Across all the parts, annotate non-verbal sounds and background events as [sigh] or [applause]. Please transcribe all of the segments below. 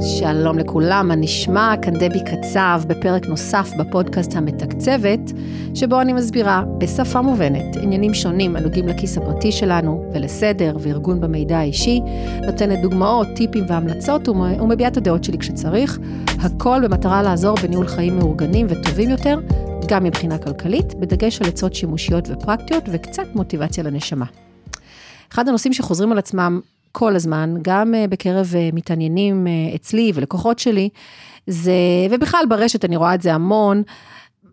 שלום לכולם, מה נשמע? כאן דבי קצב בפרק נוסף בפודקאסט המתקצבת, שבו אני מסבירה בשפה מובנת עניינים שונים הנוגעים לכיס הפרטי שלנו ולסדר וארגון במידע האישי, נותנת דוגמאות, טיפים והמלצות ומביעה את הדעות שלי כשצריך, הכל במטרה לעזור בניהול חיים מאורגנים וטובים יותר, גם מבחינה כלכלית, בדגש על עצות שימושיות ופרקטיות וקצת מוטיבציה לנשמה. אחד הנושאים שחוזרים על עצמם כל הזמן, גם אה, בקרב אה, מתעניינים אה, אצלי ולקוחות שלי, זה, ובכלל ברשת אני רואה את זה המון,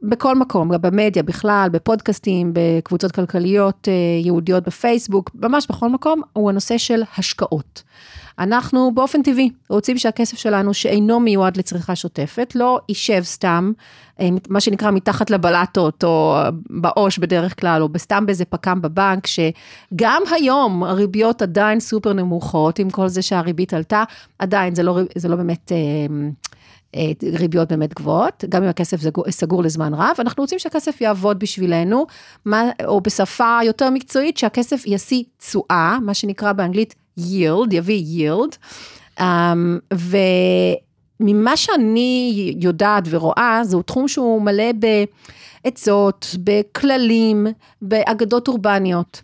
בכל מקום, גם במדיה בכלל, בפודקאסטים, בקבוצות כלכליות יהודיות בפייסבוק, ממש בכל מקום, הוא הנושא של השקעות. אנחנו באופן טבעי רוצים שהכסף שלנו, שאינו מיועד לצריכה שוטפת, לא יישב סתם, אה, מה שנקרא מתחת לבלטות, או בעו"ש בדרך כלל, או סתם באיזה פק"ם בבנק, שגם היום הריביות עדיין סופר נמוכות, עם כל זה שהריבית עלתה, עדיין זה לא, זה לא באמת... אה, אה, ריביות באמת גבוהות, גם אם הכסף סגור לזמן רב, אנחנו רוצים שהכסף יעבוד בשבילנו, מה, או בשפה יותר מקצועית, שהכסף ישיא תשואה, מה שנקרא באנגלית yield, יביא yield, um, וממה שאני יודעת ורואה, זהו תחום שהוא מלא בעצות, בכללים, באגדות אורבניות.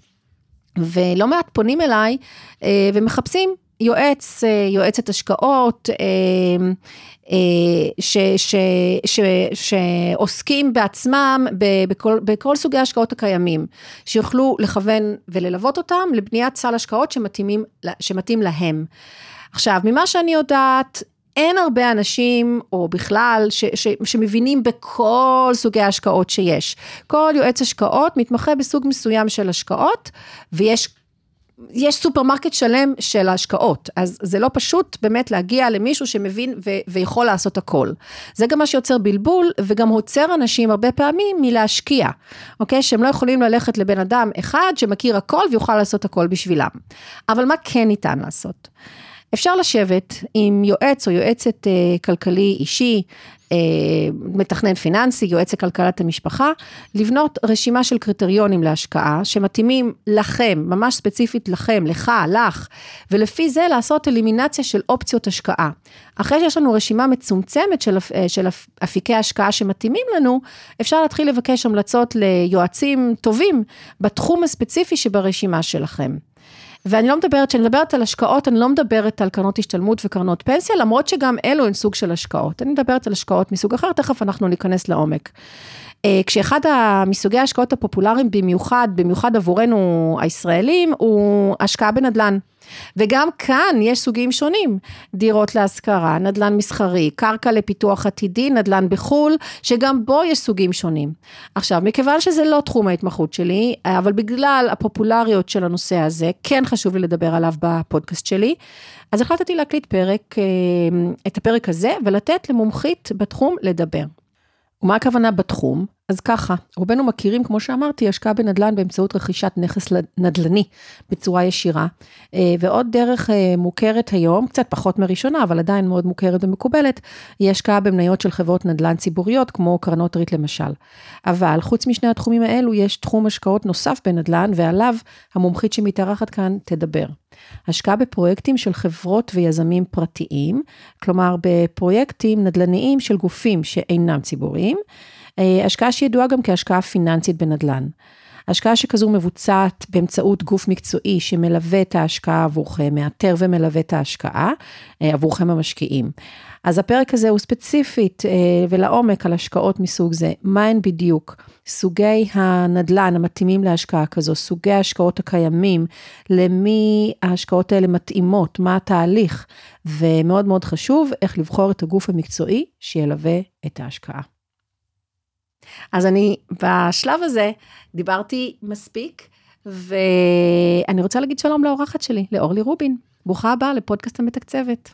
ולא מעט פונים אליי uh, ומחפשים יועץ, אה, יועצת השקעות, ש, ש, ש, שעוסקים בעצמם בכל, בכל סוגי ההשקעות הקיימים, שיוכלו לכוון וללוות אותם לבניית סל השקעות שמתאימים, שמתאים להם. עכשיו, ממה שאני יודעת, אין הרבה אנשים, או בכלל, ש, ש, שמבינים בכל סוגי ההשקעות שיש. כל יועץ השקעות מתמחה בסוג מסוים של השקעות, ויש יש סופרמרקט שלם של ההשקעות, אז זה לא פשוט באמת להגיע למישהו שמבין ו- ויכול לעשות הכל. זה גם מה שיוצר בלבול, וגם עוצר אנשים הרבה פעמים מלהשקיע, אוקיי? שהם לא יכולים ללכת לבן אדם אחד שמכיר הכל ויוכל לעשות הכל בשבילם. אבל מה כן ניתן לעשות? אפשר לשבת עם יועץ או יועצת אה, כלכלי אישי, מתכנן פיננסי, יועץ לכלכלת המשפחה, לבנות רשימה של קריטריונים להשקעה שמתאימים לכם, ממש ספציפית לכם, לך, לך, ולפי זה לעשות אלימינציה של אופציות השקעה. אחרי שיש לנו רשימה מצומצמת של, אה, של אפיקי השקעה שמתאימים לנו, אפשר להתחיל לבקש המלצות ליועצים טובים בתחום הספציפי שברשימה שלכם. ואני לא מדברת, כשאני מדברת על השקעות, אני לא מדברת על קרנות השתלמות וקרנות פנסיה, למרות שגם אלו הן סוג של השקעות. אני מדברת על השקעות מסוג אחר, תכף אנחנו ניכנס לעומק. אה, כשאחד מסוגי ההשקעות הפופולריים במיוחד, במיוחד עבורנו הישראלים, הוא השקעה בנדל"ן. וגם כאן יש סוגים שונים, דירות להשכרה, נדל"ן מסחרי, קרקע לפיתוח עתידי, נדל"ן בחו"ל, שגם בו יש סוגים שונים. עכשיו, מכיוון שזה לא תחום ההתמחות שלי, אבל בגלל הפופולריות של הנושא הזה, כן חשוב לי לדבר עליו בפודקאסט שלי, אז החלטתי להקליט פרק, אה, את הפרק הזה, ולתת למומחית בתחום לדבר. ומה הכוונה בתחום? אז ככה, רובנו מכירים, כמו שאמרתי, השקעה בנדל"ן באמצעות רכישת נכס נדל"ני בצורה ישירה, אה, ועוד דרך אה, מוכרת היום, קצת פחות מהראשונה, אבל עדיין מאוד מוכרת ומקובלת, היא השקעה במניות של חברות נדל"ן ציבוריות, כמו קרנות ריט למשל. אבל חוץ משני התחומים האלו, יש תחום השקעות נוסף בנדל"ן, ועליו המומחית שמתארחת כאן תדבר. השקעה בפרויקטים של חברות ויזמים פרטיים, כלומר בפרויקטים נדל"ניים של גופים שאינם ציבוריים, השקעה שידועה גם כהשקעה פיננסית בנדל"ן. השקעה שכזו מבוצעת באמצעות גוף מקצועי שמלווה את ההשקעה עבורכם, מאתר ומלווה את ההשקעה אה, עבורכם המשקיעים. אז הפרק הזה הוא ספציפית אה, ולעומק על השקעות מסוג זה, מהן בדיוק סוגי הנדל"ן המתאימים להשקעה כזו, סוגי ההשקעות הקיימים, למי ההשקעות האלה מתאימות, מה התהליך, ומאוד מאוד חשוב, איך לבחור את הגוף המקצועי שילווה את ההשקעה. אז אני בשלב הזה דיברתי מספיק, ואני רוצה להגיד שלום לאורחת שלי, לאורלי רובין. ברוכה הבאה לפודקאסט המתקצבת.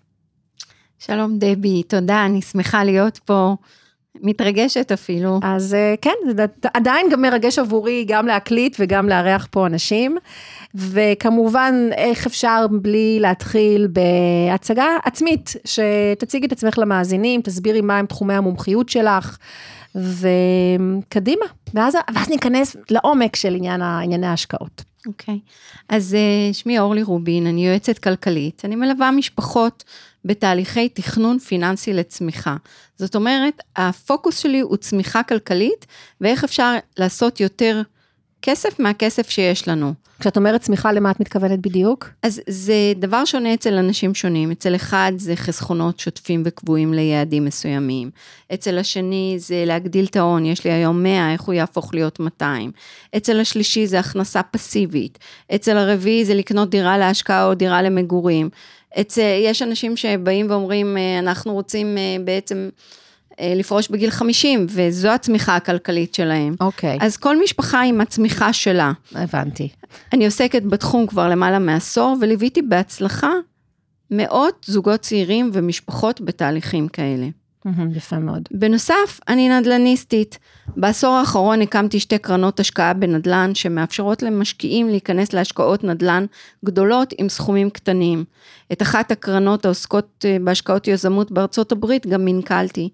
שלום דבי, תודה, אני שמחה להיות פה. מתרגשת אפילו. אז אה, כן, זה עדיין גם מרגש עבורי גם להקליט וגם לארח פה אנשים. וכמובן, איך אפשר בלי להתחיל בהצגה עצמית, שתציגי את עצמך למאזינים, תסבירי מהם תחומי המומחיות שלך, וקדימה, ואז, ואז ניכנס לעומק של עניין, ענייני ההשקעות. אוקיי. Okay. אז uh, שמי אורלי רובין, אני יועצת כלכלית. אני מלווה משפחות בתהליכי תכנון פיננסי לצמיחה. זאת אומרת, הפוקוס שלי הוא צמיחה כלכלית, ואיך אפשר לעשות יותר כסף מהכסף שיש לנו. כשאת אומרת צמיחה, למה את מתכוונת בדיוק? אז זה דבר שונה אצל אנשים שונים. אצל אחד זה חסכונות שוטפים וקבועים ליעדים מסוימים. אצל השני זה להגדיל את ההון, יש לי היום 100, איך הוא יהפוך להיות 200. אצל השלישי זה הכנסה פסיבית. אצל הרביעי זה לקנות דירה להשקעה או דירה למגורים. אצל, יש אנשים שבאים ואומרים, אה, אנחנו רוצים אה, בעצם... אה, לפרוש בגיל 50, וזו הצמיחה הכלכלית שלהם. אוקיי. אז כל משפחה עם הצמיחה שלה. הבנתי. אני עוסקת בתחום כבר למעלה מעשור, וליוויתי בהצלחה מאות זוגות צעירים ומשפחות בתהליכים כאלה. יפה מאוד. בנוסף, אני נדל"ניסטית. בעשור האחרון הקמתי שתי קרנות השקעה בנדל"ן שמאפשרות למשקיעים להיכנס להשקעות נדל"ן גדולות עם סכומים קטנים. את אחת הקרנות העוסקות אה, בהשקעות יזמות בארצות הברית גם מנכלתי.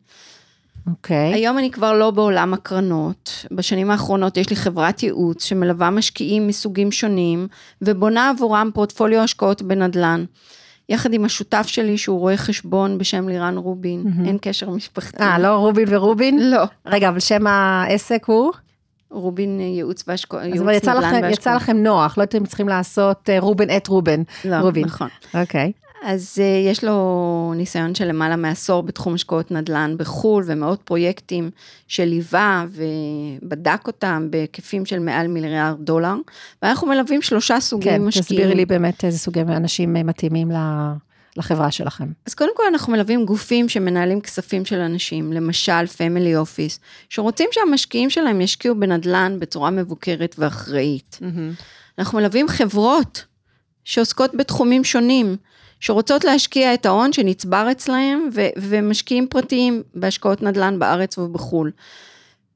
אוקיי. Okay. היום אני כבר לא בעולם הקרנות. בשנים האחרונות יש לי חברת ייעוץ שמלווה משקיעים מסוגים שונים ובונה עבורם פורטפוליו השקעות בנדל"ן. יחד עם השותף שלי שהוא רואה חשבון בשם לירן רובין, mm-hmm. אין קשר משפחתי. אה, לא רובין ורובין? לא. רגע, אבל שם העסק הוא? רובין ייעוץ והשקעות, ייעוץ נדל"ן והשקעות. יצא לכם נוח, לא הייתם צריכים לעשות אה, רובין את רובין. לא, רובין. נכון. אוקיי. Okay. אז uh, יש לו ניסיון של למעלה מעשור בתחום השקעות נדל"ן בחו"ל, ומאות פרויקטים שליווה ובדק אותם בהיקפים של מעל מיליארד דולר, ואנחנו מלווים שלושה סוגים כן, משקיעים. כן, תסבירי לי באמת איזה סוגי אנשים מתאימים לחברה שלכם. אז קודם כל אנחנו מלווים גופים שמנהלים כספים של אנשים, למשל family office, שרוצים שהמשקיעים שלהם ישקיעו בנדל"ן בצורה מבוקרת ואחראית. Mm-hmm. אנחנו מלווים חברות שעוסקות בתחומים שונים. שרוצות להשקיע את ההון שנצבר אצלהם, ו- ומשקיעים פרטיים בהשקעות נדל"ן בארץ ובחו"ל.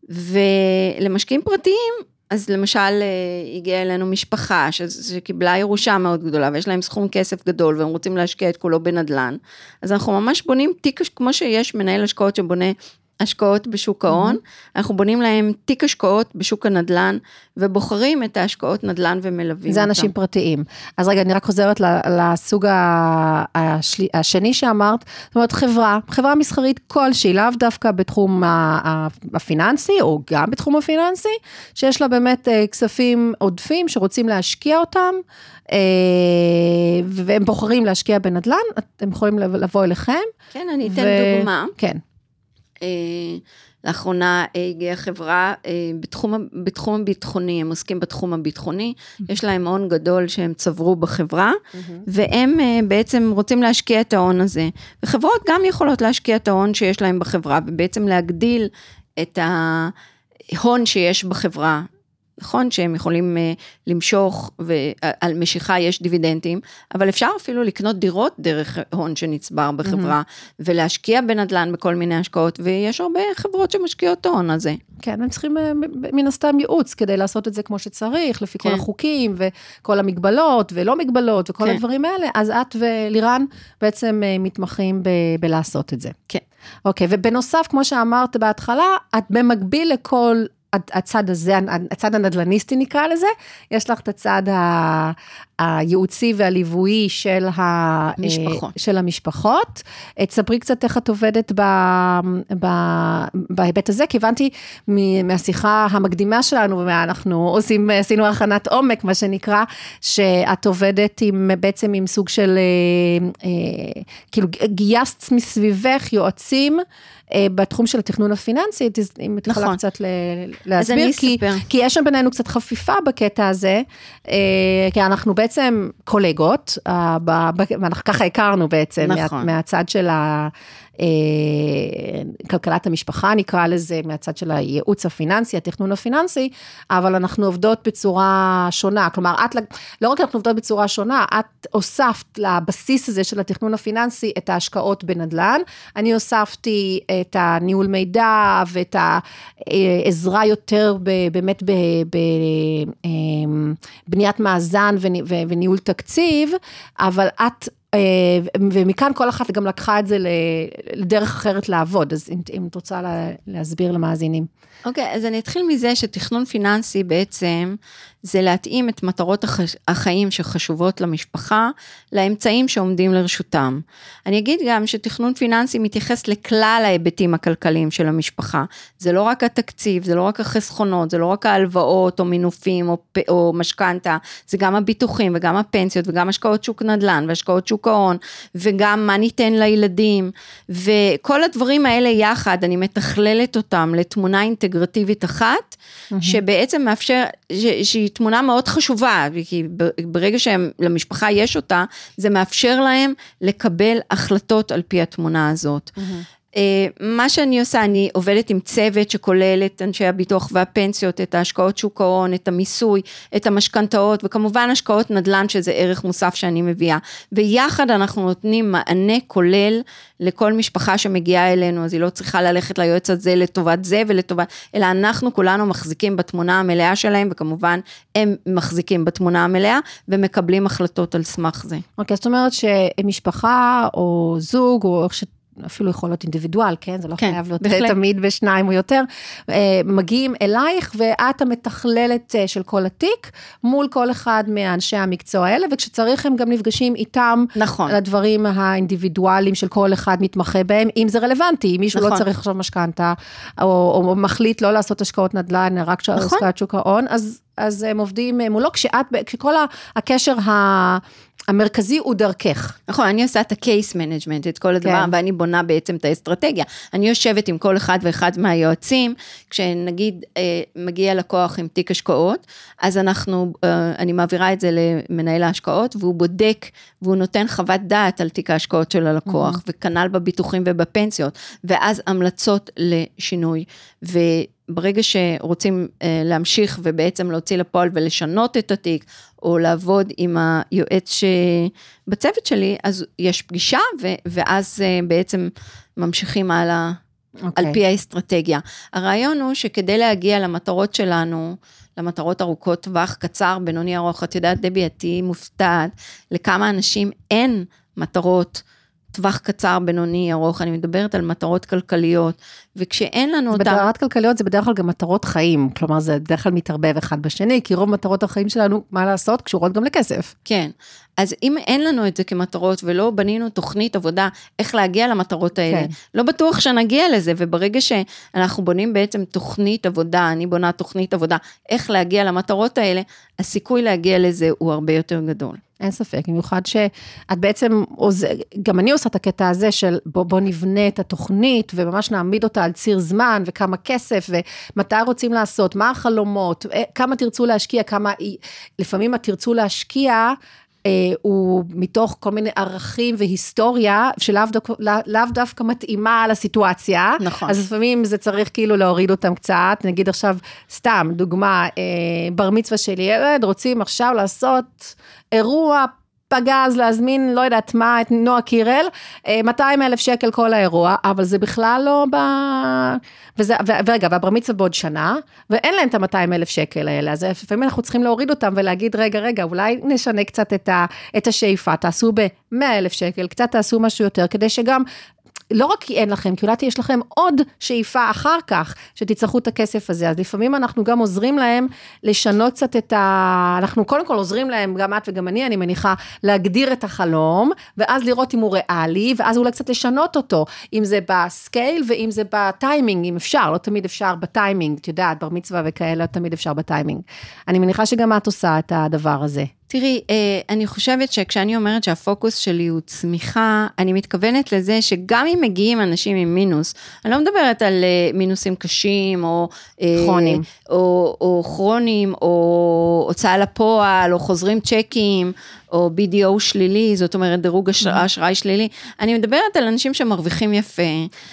ולמשקיעים פרטיים, אז למשל אה, הגיעה אלינו משפחה ש- שקיבלה ירושה מאוד גדולה ויש להם סכום כסף גדול והם רוצים להשקיע את כולו בנדל"ן, אז אנחנו ממש בונים תיק, כמו שיש מנהל השקעות שבונה השקעות בשוק ההון, mm-hmm. אנחנו בונים להם תיק השקעות בשוק הנדל"ן, ובוחרים את ההשקעות נדל"ן ומלווים זה אותם. אנשים פרטיים. אז רגע, אני רק חוזרת לסוג השני שאמרת, זאת אומרת חברה, חברה מסחרית כלשהי, לאו דווקא בתחום הפיננסי, או גם בתחום הפיננסי, שיש לה באמת אה, כספים עודפים שרוצים להשקיע אותם, אה, והם בוחרים להשקיע בנדל"ן, אתם יכולים לבוא אליכם. כן, אני אתן ו... דוגמה. כן. אה, לאחרונה הגיעה חברה אה, בתחום, בתחום הביטחוני, הם עוסקים בתחום הביטחוני, יש להם הון גדול שהם צברו בחברה, והם אה, בעצם רוצים להשקיע את ההון הזה. וחברות גם יכולות להשקיע את ההון שיש להם בחברה, ובעצם להגדיל את ההון שיש בחברה. נכון שהם יכולים uh, למשוך ועל משיכה יש דיבידנדים, אבל אפשר אפילו לקנות דירות דרך הון שנצבר בחברה mm-hmm. ולהשקיע בנדל"ן בכל מיני השקעות, ויש הרבה חברות שמשקיעות ההון הזה. כן, הם צריכים אה, מן הסתם ייעוץ כדי לעשות את זה כמו שצריך, לפי כן. כל החוקים וכל המגבלות ולא מגבלות וכל כן. הדברים האלה, אז את ולירן בעצם אה, מתמחים ב- בלעשות את זה. כן. אוקיי, ובנוסף, כמו שאמרת בהתחלה, את במקביל לכל הצד הזה, הצד הנדל"ניסטי נקרא לזה, יש לך את הצד הייעוצי והליווי של, המשפחות. של המשפחות. תספרי קצת איך את עובדת ב, ב, בהיבט הזה, כי הבנתי מהשיחה המקדימה שלנו, ואנחנו עושים, עשינו הכנת עומק, מה שנקרא, שאת עובדת עם, בעצם עם סוג של, אה, אה, כאילו גייסת מסביבך יועצים. אה, בתחום של התכנון הפיננסי, אם את יכולה נכון. קצת להסביר, כי, כי יש שם בינינו קצת חפיפה בקטע הזה, כי אנחנו בעצם... קולגות, ואנחנו ככה הכרנו בעצם, נכון. מה, מהצד של ה... אה, כלכלת המשפחה נקרא לזה, מהצד של הייעוץ הפיננסי, התכנון הפיננסי, אבל אנחנו עובדות בצורה שונה, כלומר, את, לא רק אנחנו עובדות בצורה שונה, את הוספת לבסיס הזה של התכנון הפיננסי את ההשקעות בנדל"ן, אני הוספתי את הניהול מידע ואת העזרה יותר באמת בבניית מאזן וניהול תקציב, אבל את אה, ומכאן כל אחת גם לקחה את זה לדרך אחרת לעבוד, אז אם, את רוצה לה, להסביר למאזינים. אוקיי, okay, אז אני אתחיל מזה שתכנון פיננסי בעצם, זה להתאים את מטרות הח- החיים שחשובות למשפחה, לאמצעים שעומדים לרשותם. אני אגיד גם שתכנון פיננסי מתייחס לכלל ההיבטים הכלכליים של המשפחה. זה לא רק התקציב, זה לא רק החסכונות, זה לא רק ההלוואות או מינופים או, פ- או משכנתה, זה גם הביטוחים וגם הפנסיות וגם השקעות שוק נדל"ן והשקעות שוק ההון, וגם מה ניתן לילדים, וכל הדברים האלה יחד, אני מתכללת אותם לתמונה אינטגרטיבית אחת, שבעצם מאפשר, ש- שהיא תמונה מאוד חשובה, כי ברגע שלמשפחה יש אותה, זה מאפשר להם לקבל החלטות על פי התמונה הזאת. אה, מה שאני עושה, אני עובדת עם צוות שכולל את אנשי הביטוח והפנסיות, את ההשקעות שוק ההון, את המיסוי, את המשכנתאות, וכמובן השקעות נדל"ן שזה ערך מוסף שאני מביאה. ויחד אנחנו נותנים מענה כולל לכל משפחה שמגיעה אלינו, אז היא לא צריכה ללכת ליועץ הזה לטובת זה ולטובת, אלא אנחנו כולנו מחזיקים בתמונה המלאה שלהם, וכמובן הם מחזיקים בתמונה המלאה, ומקבלים החלטות על סמך זה. אוקיי, זאת אומרת שמשפחה או זוג, או איך ש... אפילו יכול להיות אינדיבידואל, כן? זה לא כן, חייב להיות בהחלט. תמיד בשניים או יותר. אה, מגיעים אלייך ואת המתכללת אה, של כל התיק, מול כל אחד מאנשי המקצוע האלה, וכשצריך הם גם נפגשים איתם. נכון. על הדברים האינדיבידואליים של כל אחד מתמחה בהם, אם זה רלוונטי, אם מישהו נכון. לא צריך עכשיו משכנתה, או, או מחליט לא לעשות השקעות נדל"ן, רק נכון. השקעת שוק ההון, אז, אז הם עובדים אה, מולו, כשאת, כשכל הקשר ה... המרכזי הוא דרכך. נכון, אני עושה את ה-case management, את כל הדבר, כן. ואני בונה בעצם את האסטרטגיה. אני יושבת עם כל אחד ואחד מהיועצים, כשנגיד אה, מגיע לקוח עם תיק השקעות, אז אנחנו, אה, אני מעבירה את זה למנהל ההשקעות, והוא בודק, והוא נותן חוות דעת על תיק ההשקעות של הלקוח, Mm-hmm. וכנ"ל בביטוחים ובפנסיות, ואז המלצות לשינוי. ו... ברגע שרוצים אה, להמשיך ובעצם להוציא לפועל ולשנות את התיק, או לעבוד עם היועץ שבצוות שלי, אז יש פגישה, ו- ואז אה, בעצם ממשיכים הלאה אוקיי. על פי האסטרטגיה. הרעיון הוא שכדי להגיע למטרות שלנו, למטרות ארוכות טווח, קצר, בינוני ארוך, את יודעת, דבי, את תהיי מופתעת לכמה אנשים אין מטרות. טווח קצר, בינוני, ארוך, אני מדברת על מטרות כלכליות, וכשאין לנו אותן... מטרות כלכליות זה בדרך כלל גם מטרות חיים, כלומר זה בדרך כלל מתערבב אחד בשני, כי רוב מטרות החיים שלנו, מה לעשות, קשורות גם לכסף. כן, אז אם אין לנו את זה כמטרות ולא בנינו תוכנית עבודה איך להגיע למטרות האלה, כן. לא בטוח שנגיע לזה, וברגע שאנחנו בונים בעצם תוכנית עבודה, אני בונה תוכנית עבודה, איך להגיע למטרות האלה, הסיכוי להגיע לזה הוא הרבה יותר גדול. אין ספק, במיוחד שאת בעצם. גם אני עושה את הקטע הזה של בוא, בוא נבנה את התוכנית וממש נעמיד אותה על ציר זמן וכמה כסף ומתי רוצים לעשות, מה החלומות, אה, כמה תרצו להשקיע, כמה, לפעמים את תרצו להשקיע. אה, הוא מתוך כל מיני ערכים והיסטוריה שלאו דווקא, לאו- לאו דווקא מתאימה לסיטואציה. נכון. אז לפעמים זה צריך כאילו להוריד אותם קצת, נגיד עכשיו, סתם, דוגמה, אה, בר מצווה של ילד, רוצים עכשיו לעשות אירוע פגז, להזמין, לא יודעת מה, את נועה קירל, אה, 200 אלף שקל כל האירוע, אבל זה בכלל לא ב... וזה, ו- ורגע, והבר מצווה בעוד שנה, ואין להם את ה-200 אלף שקל האלה, אז לפעמים אנחנו צריכים להוריד אותם ולהגיד, רגע, רגע, אולי נשנה קצת את, ה, את השאיפה, תעשו ב-100 אלף שקל, קצת תעשו משהו יותר, כדי שגם לא רק כי אין לכם, כי אולי יש לכם עוד שאיפה אחר כך, שתצטרכו את הכסף הזה. אז לפעמים אנחנו גם עוזרים להם לשנות קצת את ה... אנחנו קודם כל עוזרים להם, גם את וגם אני, אני מניחה, להגדיר את החלום, ואז לראות אם הוא ריאלי, ואז אולי קצת לשנות אותו, אם זה בסקייל ואם זה בטיימינג, אם אפשר, לא תמיד אפשר בטיימינג, את יודעת, בר מצווה וכאלה, לא תמיד אפשר בטיימינג. אני מניחה שגם את עושה את הדבר הזה. תראי, אה, אני חושבת שכשאני אומרת שהפוקוס שלי הוא צמיחה, אני מתכוונת לזה שגם אם מגיעים אנשים עם מינוס, אני לא מדברת על אה, מינוסים קשים, או... אה, כרוניים. או, או כרוניים, או הוצאה לפועל, או חוזרים צ'קים, או BDO שלילי, זאת אומרת דירוג אש- אשראי שלילי. אני מדברת על אנשים שמרוויחים יפה.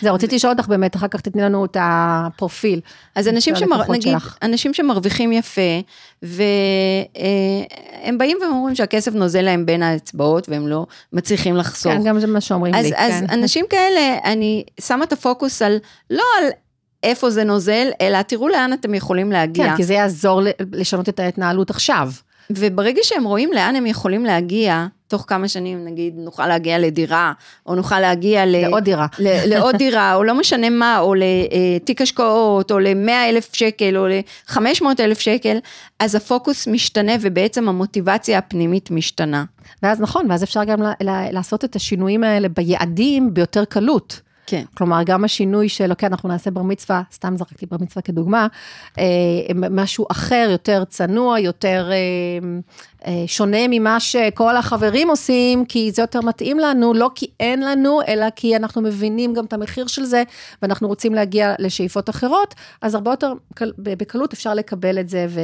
זהו, רציתי לשאול אותך באמת, אחר כך תתני לנו את הפרופיל. אז אנשים, שמר, נגיד, שלך. אנשים שמרוויחים יפה, והם באים ואומרים שהכסף נוזל להם בין האצבעות, והם לא מצליחים לחסוך. כן, גם זה מה שאומרים אז, לי, אז כן. אנשים כאלה, אני שמה את הפוקוס על, לא על איפה זה נוזל, אלא תראו לאן אתם יכולים להגיע. כן, כי זה יעזור לשנות את ההתנהלות עכשיו. וברגע שהם רואים לאן הם יכולים להגיע, תוך כמה שנים נגיד נוכל להגיע לדירה, או נוכל להגיע ל... לעוד דירה. ל- לעוד דירה, או לא משנה מה, או לתיק השקעות, או ל-100 אלף שקל, או ל-500 אלף שקל, אז הפוקוס משתנה ובעצם המוטיבציה הפנימית משתנה. ואז נכון, ואז אפשר גם ל- ל- לעשות את השינויים האלה ביעדים ביותר קלות. כן. כלומר, גם השינוי של, אוקיי, אנחנו נעשה בר מצווה, סתם זרקתי בר מצווה כדוגמה, אה, משהו אחר, יותר צנוע, יותר אה, אה, שונה ממה שכל החברים עושים, כי זה יותר מתאים לנו, לא כי אין לנו, אלא כי אנחנו מבינים גם את המחיר של זה, ואנחנו רוצים להגיע לשאיפות אחרות, אז הרבה יותר קל- בקלות אפשר לקבל את זה, ו...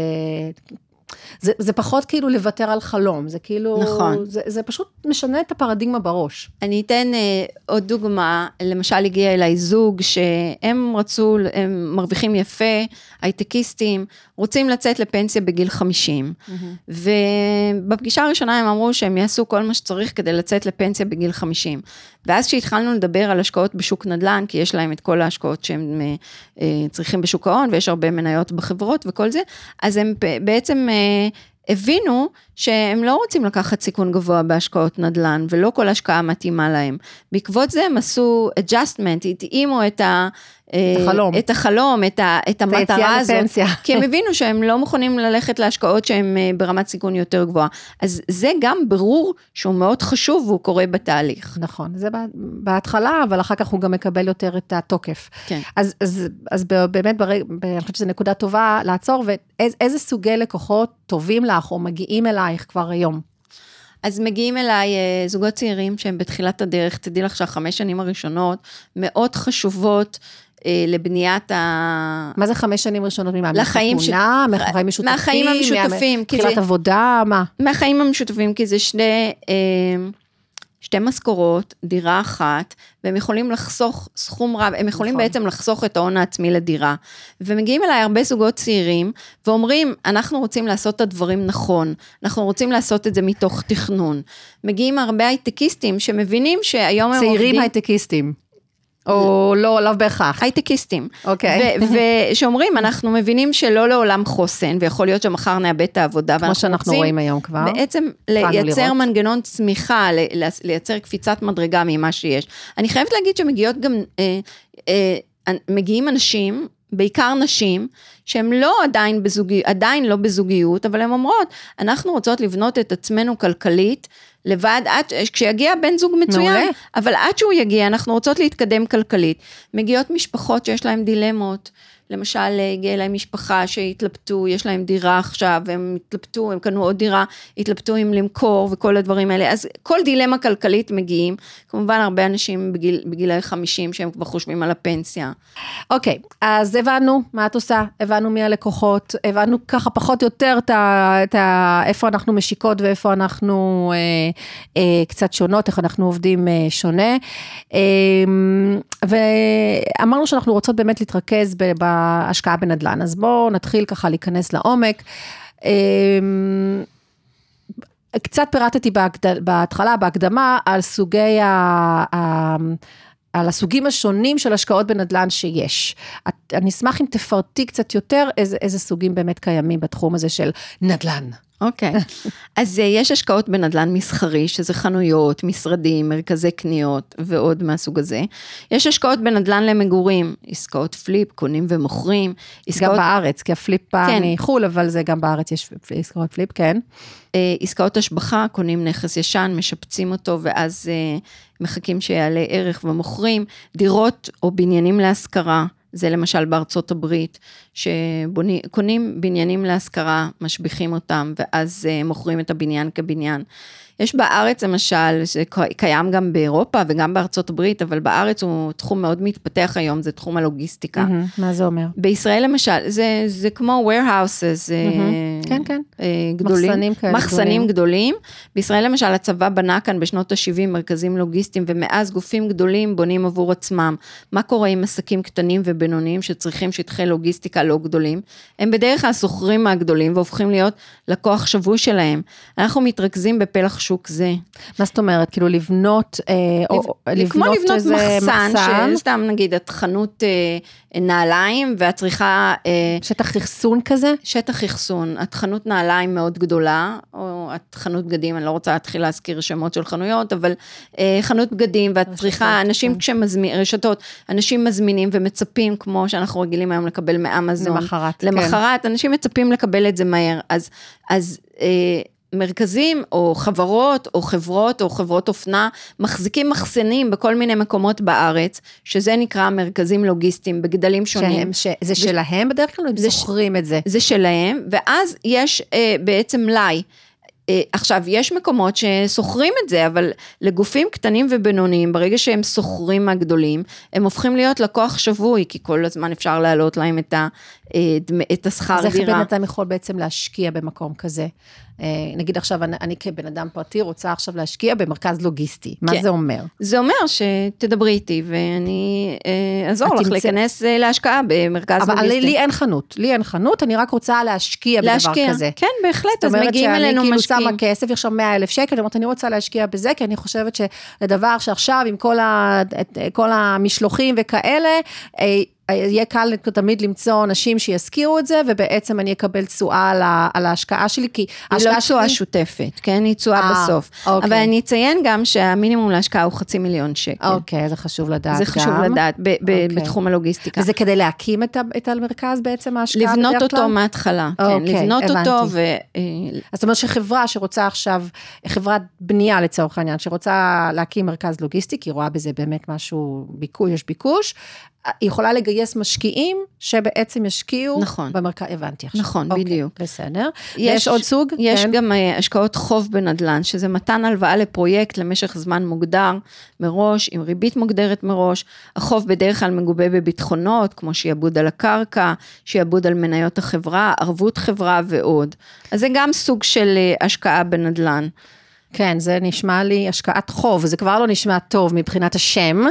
זה, זה פחות כאילו לוותר על חלום, זה כאילו, נכון. זה, זה פשוט משנה את הפרדיגמה בראש. אני אתן אה, עוד דוגמה, למשל הגיע אליי זוג שהם רצו, הם מרוויחים יפה, הייטקיסטים, רוצים לצאת לפנסיה בגיל 50, ובפגישה הראשונה הם אמרו שהם יעשו כל מה שצריך כדי לצאת לפנסיה בגיל 50. ואז כשהתחלנו לדבר על השקעות בשוק נדל"ן, כי יש להם את כל ההשקעות שהם אה, אה, צריכים בשוק ההון, ויש הרבה מניות בחברות וכל זה, אז הם בעצם... אה, הבינו שהם לא רוצים לקחת סיכון גבוה בהשקעות נדל"ן, ולא כל השקעה מתאימה להם. בעקבות זה הם עשו adjustment, התאימו את ה... את החלום. את החלום, את, ה, את המטרה הזאת. לפנסיה. [laughs] כי הם הבינו שהם לא מוכנים ללכת להשקעות שהן אה, ברמת סיכון יותר גבוהה. אז זה גם ברור שהוא מאוד חשוב והוא קורה בתהליך. נכון, זה בה- בהתחלה, אבל אחר כך הוא גם מקבל יותר את התוקף. כן. אז, אז, אז באמת, ברג, אני חושבת שזו נקודה טובה לעצור, ואיזה סוגי לקוחות טובים לך או מגיעים אלייך כבר היום? אז מגיעים אליי אה, זוגות צעירים שהם בתחילת הדרך, תדעי לך שהחמש שנים הראשונות מאוד חשובות אה, לבניית ה... מה זה חמש שנים ראשונות ממה? לחיים ש- מחתונה, מחיים משותפים? מהחיים המשותפים, מתחילת זה- עבודה, מה? מהחיים המשותפים, כי זה שני, אה, שתי משכורות, דירה אחת, והם יכולים לחסוך סכום רב, הם יכולים נכון. בעצם לחסוך את ההון העצמי לדירה. ומגיעים אליי הרבה זוגות צעירים, ואומרים, אנחנו רוצים לעשות את הדברים נכון, אנחנו רוצים לעשות את זה מתוך תכנון. מגיעים הרבה הייטקיסטים שמבינים שהיום הם עובדים... צעירים הייטקיסטים. או לא, לאו בהכרח. הייטקיסטים. אוקיי. [laughs] ושאומרים, אנחנו מבינים שלא לעולם חוסן, ויכול להיות שמחר נאבד את העבודה, כמו ואנחנו שאנחנו רוצים רואים היום כבר. בעצם לייצר לראות. מנגנון צמיחה, לייצר קפיצת מדרגה ממה שיש. אני חייבת להגיד שמגיעות גם, אה, אה, מגיעים אנשים, בעיקר נשים, שהן לא עדיין בזוגיות, עדיין לא בזוגיות, אבל הן אומרות, אנחנו רוצות לבנות את עצמנו כלכלית, לבד, עד, כשיגיע בן זוג מצוין, מעולה. אבל עד שהוא יגיע, אנחנו רוצות להתקדם כלכלית. מגיעות משפחות שיש להן דילמות, למשל, הגיעה אליי משפחה שהתלבטו, יש להם דירה עכשיו, והם התלבטו, הם קנו עוד דירה, התלבטו אם למכור וכל הדברים האלה. אז כל דילמה כלכלית מגיעים. כמובן, הרבה אנשים בגיל, בגילי 50 שהם כבר חושבים על הפנסיה. אוקיי, אז הבנו מה את עושה, הבנו מי הלקוחות, הבנו ככה פחות או יותר את ה, את ה, איפה אנחנו משיקות ואיפה אנחנו אה, אה, קצת שונות, איך אנחנו עובדים אה, שונה. אה, ואמרנו שאנחנו רוצות באמת להתרכז ב- בהשקעה בנדל"ן, אז בואו נתחיל ככה להיכנס לעומק. אה, קצת פירטתי. בהתחלה, בהקדמה, על סוגי ה... על הסוגים השונים של השקעות בנדל"ן שיש. אני אשמח אם תפרטי קצת יותר איזה, איזה סוגים באמת קיימים בתחום הזה של נדל"ן. אוקיי. אז אה, יש השקעות בנדל"ן מסחרי, שזה חנויות, משרדים, מרכזי קניות ועוד מהסוג הזה. יש השקעות בנדל"ן למגורים, עסקאות flip, קונים ומוכרים. גם עסקאות, בארץ, כי ה flip בא כן. מחו"ל, אבל זה גם בארץ יש עסקאות flip, כן. אה, עסקאות השבחה, קונים נכס ישן, משפצים אותו ואז אה, מחכים שיעלה ערך ומוכרים. דירות או בניינים להשכרה, זה למשל בארצות הברית, שקונים בניינים להשכרה, משביחים אותם ואז אה, מוכרים את הבניין כבניין. יש בארץ למשל, זה ק- קיים גם באירופה וגם בארצות הברית, אבל בארץ הוא תחום מאוד מתפתח היום, זה תחום הלוגיסטיקה. מהמם, מה זה אומר? בישראל למשל, זה, זה כמו warehouses, אה, כן, כן. אה, גדולים, מחסנים כאלה מחסנים גדולים. גדולים. בישראל למשל הצבא בנה כאן בשנות ה-70 מרכזים לוגיסטיים, ומאז גופים גדולים בונים עבור עצמם. מה קורה עם עסקים קטנים ובינוניים שצריכים שטחי לוגיסטיקה לא גדולים, הם בדרך כלל שוכרים מהגדולים והופכים להיות לקוח שבוי שלהם. אנחנו מתרכזים בפלח שוק זה. מה זאת אומרת? כאילו לבנות, אה, או לבנות כמו לבנות איזה מחסן, מחסן, שסתם נגיד את חנות אה, נעליים ואת צריכה אה, שטח אחסון כזה? שטח אחסון, את חנות נעליים מאוד גדולה, או את חנות בגדים, אני לא רוצה להתחיל להזכיר שמות של חנויות, אבל אה, חנות בגדים ואת צריכה, אנשים כשמזמינים, רשתות, אנשים מזמינים ומצפים, כמו שאנחנו רגילים היום לקבל מאמזון. למחרת, כן. למחרת, אנשים מצפים לקבל את זה מהר. אז, אז אה, מרכזים או חברות או חברות או חברות אופנה מחזיקים מחסנים בכל מיני מקומות בארץ, שזה נקרא מרכזים לוגיסטיים בגדלים שונים. שהם, ש, זה שלהם בדרך כלל, או הם זה ש- את זה. זה שלהם, ואז יש אה, בעצם מלאי. אה, עכשיו, יש מקומות ששוכרים את זה, אבל לגופים קטנים ובינוניים, ברגע שהם שוכרים מהגדולים, הם הופכים להיות לקוח שבוי, כי כל הזמן אפשר להעלות להם את, ה, אה, את השכר אז איך דירה. בן אדם יכול בעצם להשקיע במקום כזה? אה, נגיד עכשיו, אני, אני כבן אדם פרטי רוצה עכשיו להשקיע במרכז לוגיסטי, מה כן. זה אומר? זה אומר שתדברי איתי ואני אה, אעזור לך להיכנס אה, להשקעה במרכז אבל לוגיסטי. לי אין חנות, לי אין חנות, אני רק רוצה להשקיע, להשקיע, בדבר כזה. כן, בהחלט, זאת אז אומרת מגיעים שאני אלינו כאילו משקיעים. שמה כסף, שם 100 אלף שקל, אומרת, אני רוצה להשקיע בזה, כי אני חושבת שזה דבר שעכשיו, עם כל, ה, כל המשלוחים וכאלה, יהיה קל תמיד למצוא אנשים שישכירו את זה, ובעצם אני אקבל תשואה על, ה- על ההשקעה שלי, כי היא לא ההשקעה תשואה שלי- שוטפת, כן? היא תשואה אה, בסוף. אוקיי. אבל אני אציין גם שהמינימום להשקעה הוא חצי מיליון שקל. אוקיי, זה חשוב לדעת זה גם. חשוב לדעת ב- ב- אוקיי. בתחום הלוגיסטיקה. וזה כדי להקים את, את המרכז בעצם, ההשקעה לבנות אותו? מההתחלה, כן, אוקיי, לבנות הבנתי. אותו ו... אה, אז זאת אומרת שחברה שרוצה עכשיו, חברת בנייה לצורך העניין, שרוצה להקים מרכז לוגיסטי, כי היא רואה בזה באמת משהו, ביקוש, יש ביקוש, יכולה לגייס משקיעים שבעצם ישקיעו נכון. במרכז, הבנתי עכשיו. נכון, אוקיי, בדיוק. בסדר. יש עוד סוג? יש כן. גם אה, השקעות חוב בנדל"ן, שזה מתן הלוואה לפרויקט למשך זמן מוגדר מראש, עם ריבית מוגדרת מראש. החוב בדרך כלל מגובה בביטחונות, כמו שיעבוד על הקרקע, שיעבוד על מניות החברה, ערבות חברה ועוד. אז זה גם סוג של אה, השקעה בנדל"ן. כן, זה נשמע לי השקעת חוב, זה כבר לא נשמע טוב מבחינת השם,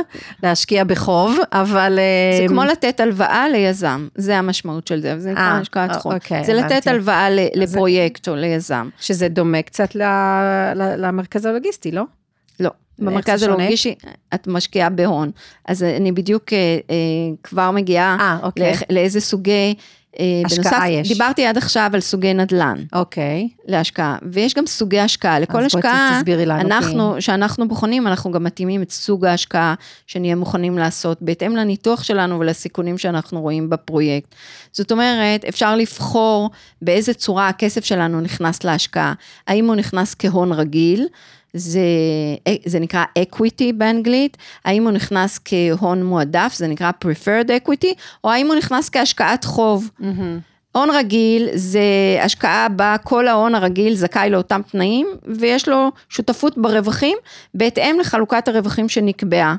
להשקיע בחוב, אבל... זה אה, כמו לתת הלוואה ליזם, זה המשמעות של זה, זה נקרא אה, השקעת חוב. אוקיי, זה לתת. הלוואה לפרויקט או ליזם. שזה דומה קצת ל- ל- למרכז הלוגיסטי, לא? לא, במרכז? הלוגיסטי את משקיעה בהון. אז אני בדיוק אה, אה, כבר מגיעה אה, אוקיי. לאיך- לאיזה סוגי, אה, השקעה בנוסף, יש. דיברתי עד עכשיו על סוגי נדל"ן אוקיי. להשקעה, ויש גם סוגי השקעה. לכל השקעה, תסבירי לנו, אנחנו, שאנחנו בוחנים, אנחנו גם מתאימים את סוג ההשקעה שנהיה מוכנים לעשות, בהתאם לניתוח שלנו ולסיכונים שאנחנו רואים בפרויקט. זאת אומרת, אפשר לבחור באיזה צורה הכסף שלנו נכנס להשקעה. האם הוא נכנס כהון רגיל, זה, זה נקרא equity באנגלית, האם הוא נכנס כהון מועדף, זה נקרא preferred equity, או האם הוא נכנס כהשקעת חוב. הון רגיל זה השקעה בה כל ההון הרגיל זכאי לאותם תנאים, ויש לו שותפות ברווחים בהתאם לחלוקת הרווחים שנקבעה.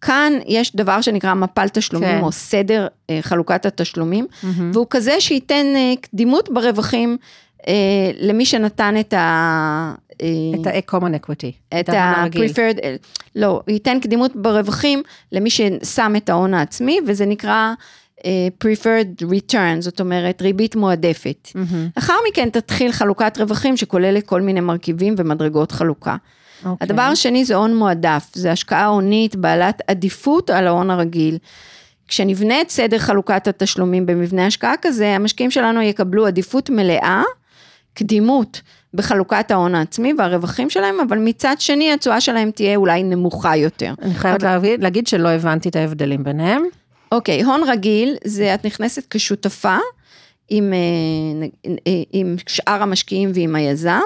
כאן יש דבר שנקרא מפל תשלומים, כן. או סדר אה, חלוקת התשלומים, והוא כזה שייתן אה, קדימות ברווחים אה, למי שנתן את ה... אה, את ה-common equity. את. ה-preferred, לא, ייתן קדימות ברווחים למי ששם את ההון העצמי, וזה נקרא אה, preferred return, זאת אומרת ריבית מועדפת. לאחר מכן תתחיל חלוקת רווחים שכוללת כל מיני מרכיבים ומדרגות חלוקה. אוקיי. הדבר השני זה הון מועדף, זה השקעה הונית בעלת עדיפות על ההון הרגיל. כשנבנה את סדר חלוקת התשלומים במבנה השקעה כזה, המשקיעים שלנו יקבלו עדיפות מלאה, קדימות בחלוקת ההון העצמי והרווחים שלהם, אבל מצד שני התשואה שלהם תהיה אולי נמוכה יותר. אני חייבת להגיד, להגיד שלא הבנתי את ההבדלים ביניהם. אוקיי, הון רגיל זה את נכנסת כשותפה. עם, אה, עם שאר המשקיעים ועם היזם,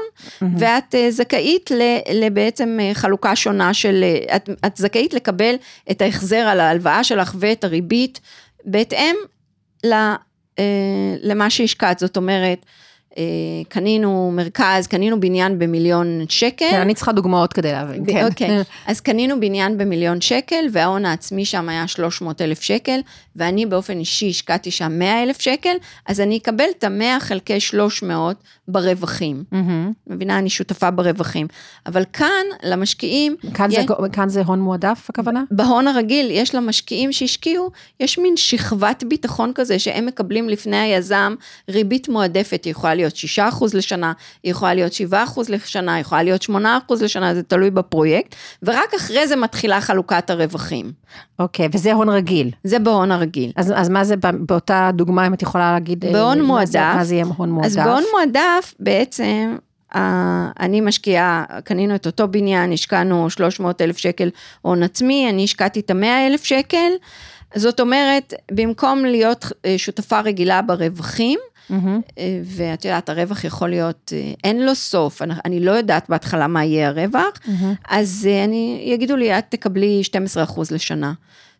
ואת אה, זכאית ל- לבעצם אה, חלוקה שונה של, את, את זכאית לקבל את ההחזר על ההלוואה שלך ואת הריבית בהתאם ל, למה שהשקעת, זאת אומרת, קנינו מרכז, קנינו בניין במיליון שקל. כן, אני צריכה דוגמאות כדי להבין, כן. אוקיי, [laughs] אז קנינו בניין במיליון שקל, וההון העצמי שם היה 300 אלף שקל, ואני באופן אישי השקעתי שם 100 אלף שקל, אז אני אקבל את ה-100 חלקי 300 ברווחים. מהמם. מבינה, אני שותפה ברווחים. אבל כאן, למשקיעים, כאן זה- יש- כאן זה הון מועדף הכוונה? בהון הרגיל, יש למשקיעים שהשקיעו, יש מין שכבת ביטחון כזה שהם מקבלים לפני היזם ריבית מועדפת, היא יכולה להיות 6% לשנה, היא יכולה להיות 7% לשנה, היא יכולה להיות 8% לשנה, זה תלוי בפרויקט, ורק אחרי זה מתחילה חלוקת הרווחים. אוקיי, וזה הון רגיל. זה בהון הרגיל. אז, אז מה זה באותה דוגמה, אם את יכולה להגיד? אה, בהון מה זה- מועדף. מה זה יהיה הון מועדף? אז בהון מועדף, בעצם, אה, אני משקיעה, קנינו את אותו בניין, השקענו 300 אלף שקל הון עצמי, אני השקעתי את ה-100 אלף שקל, זאת אומרת, במקום להיות אה, שותפה רגילה ברווחים, אה, ואת יודעת, הרווח יכול להיות, אה, אין לו סוף, אני, אני לא יודעת בהתחלה מה יהיה הרווח, מהמם. אז אה, אני, יגידו לי, את תקבלי 12% לשנה.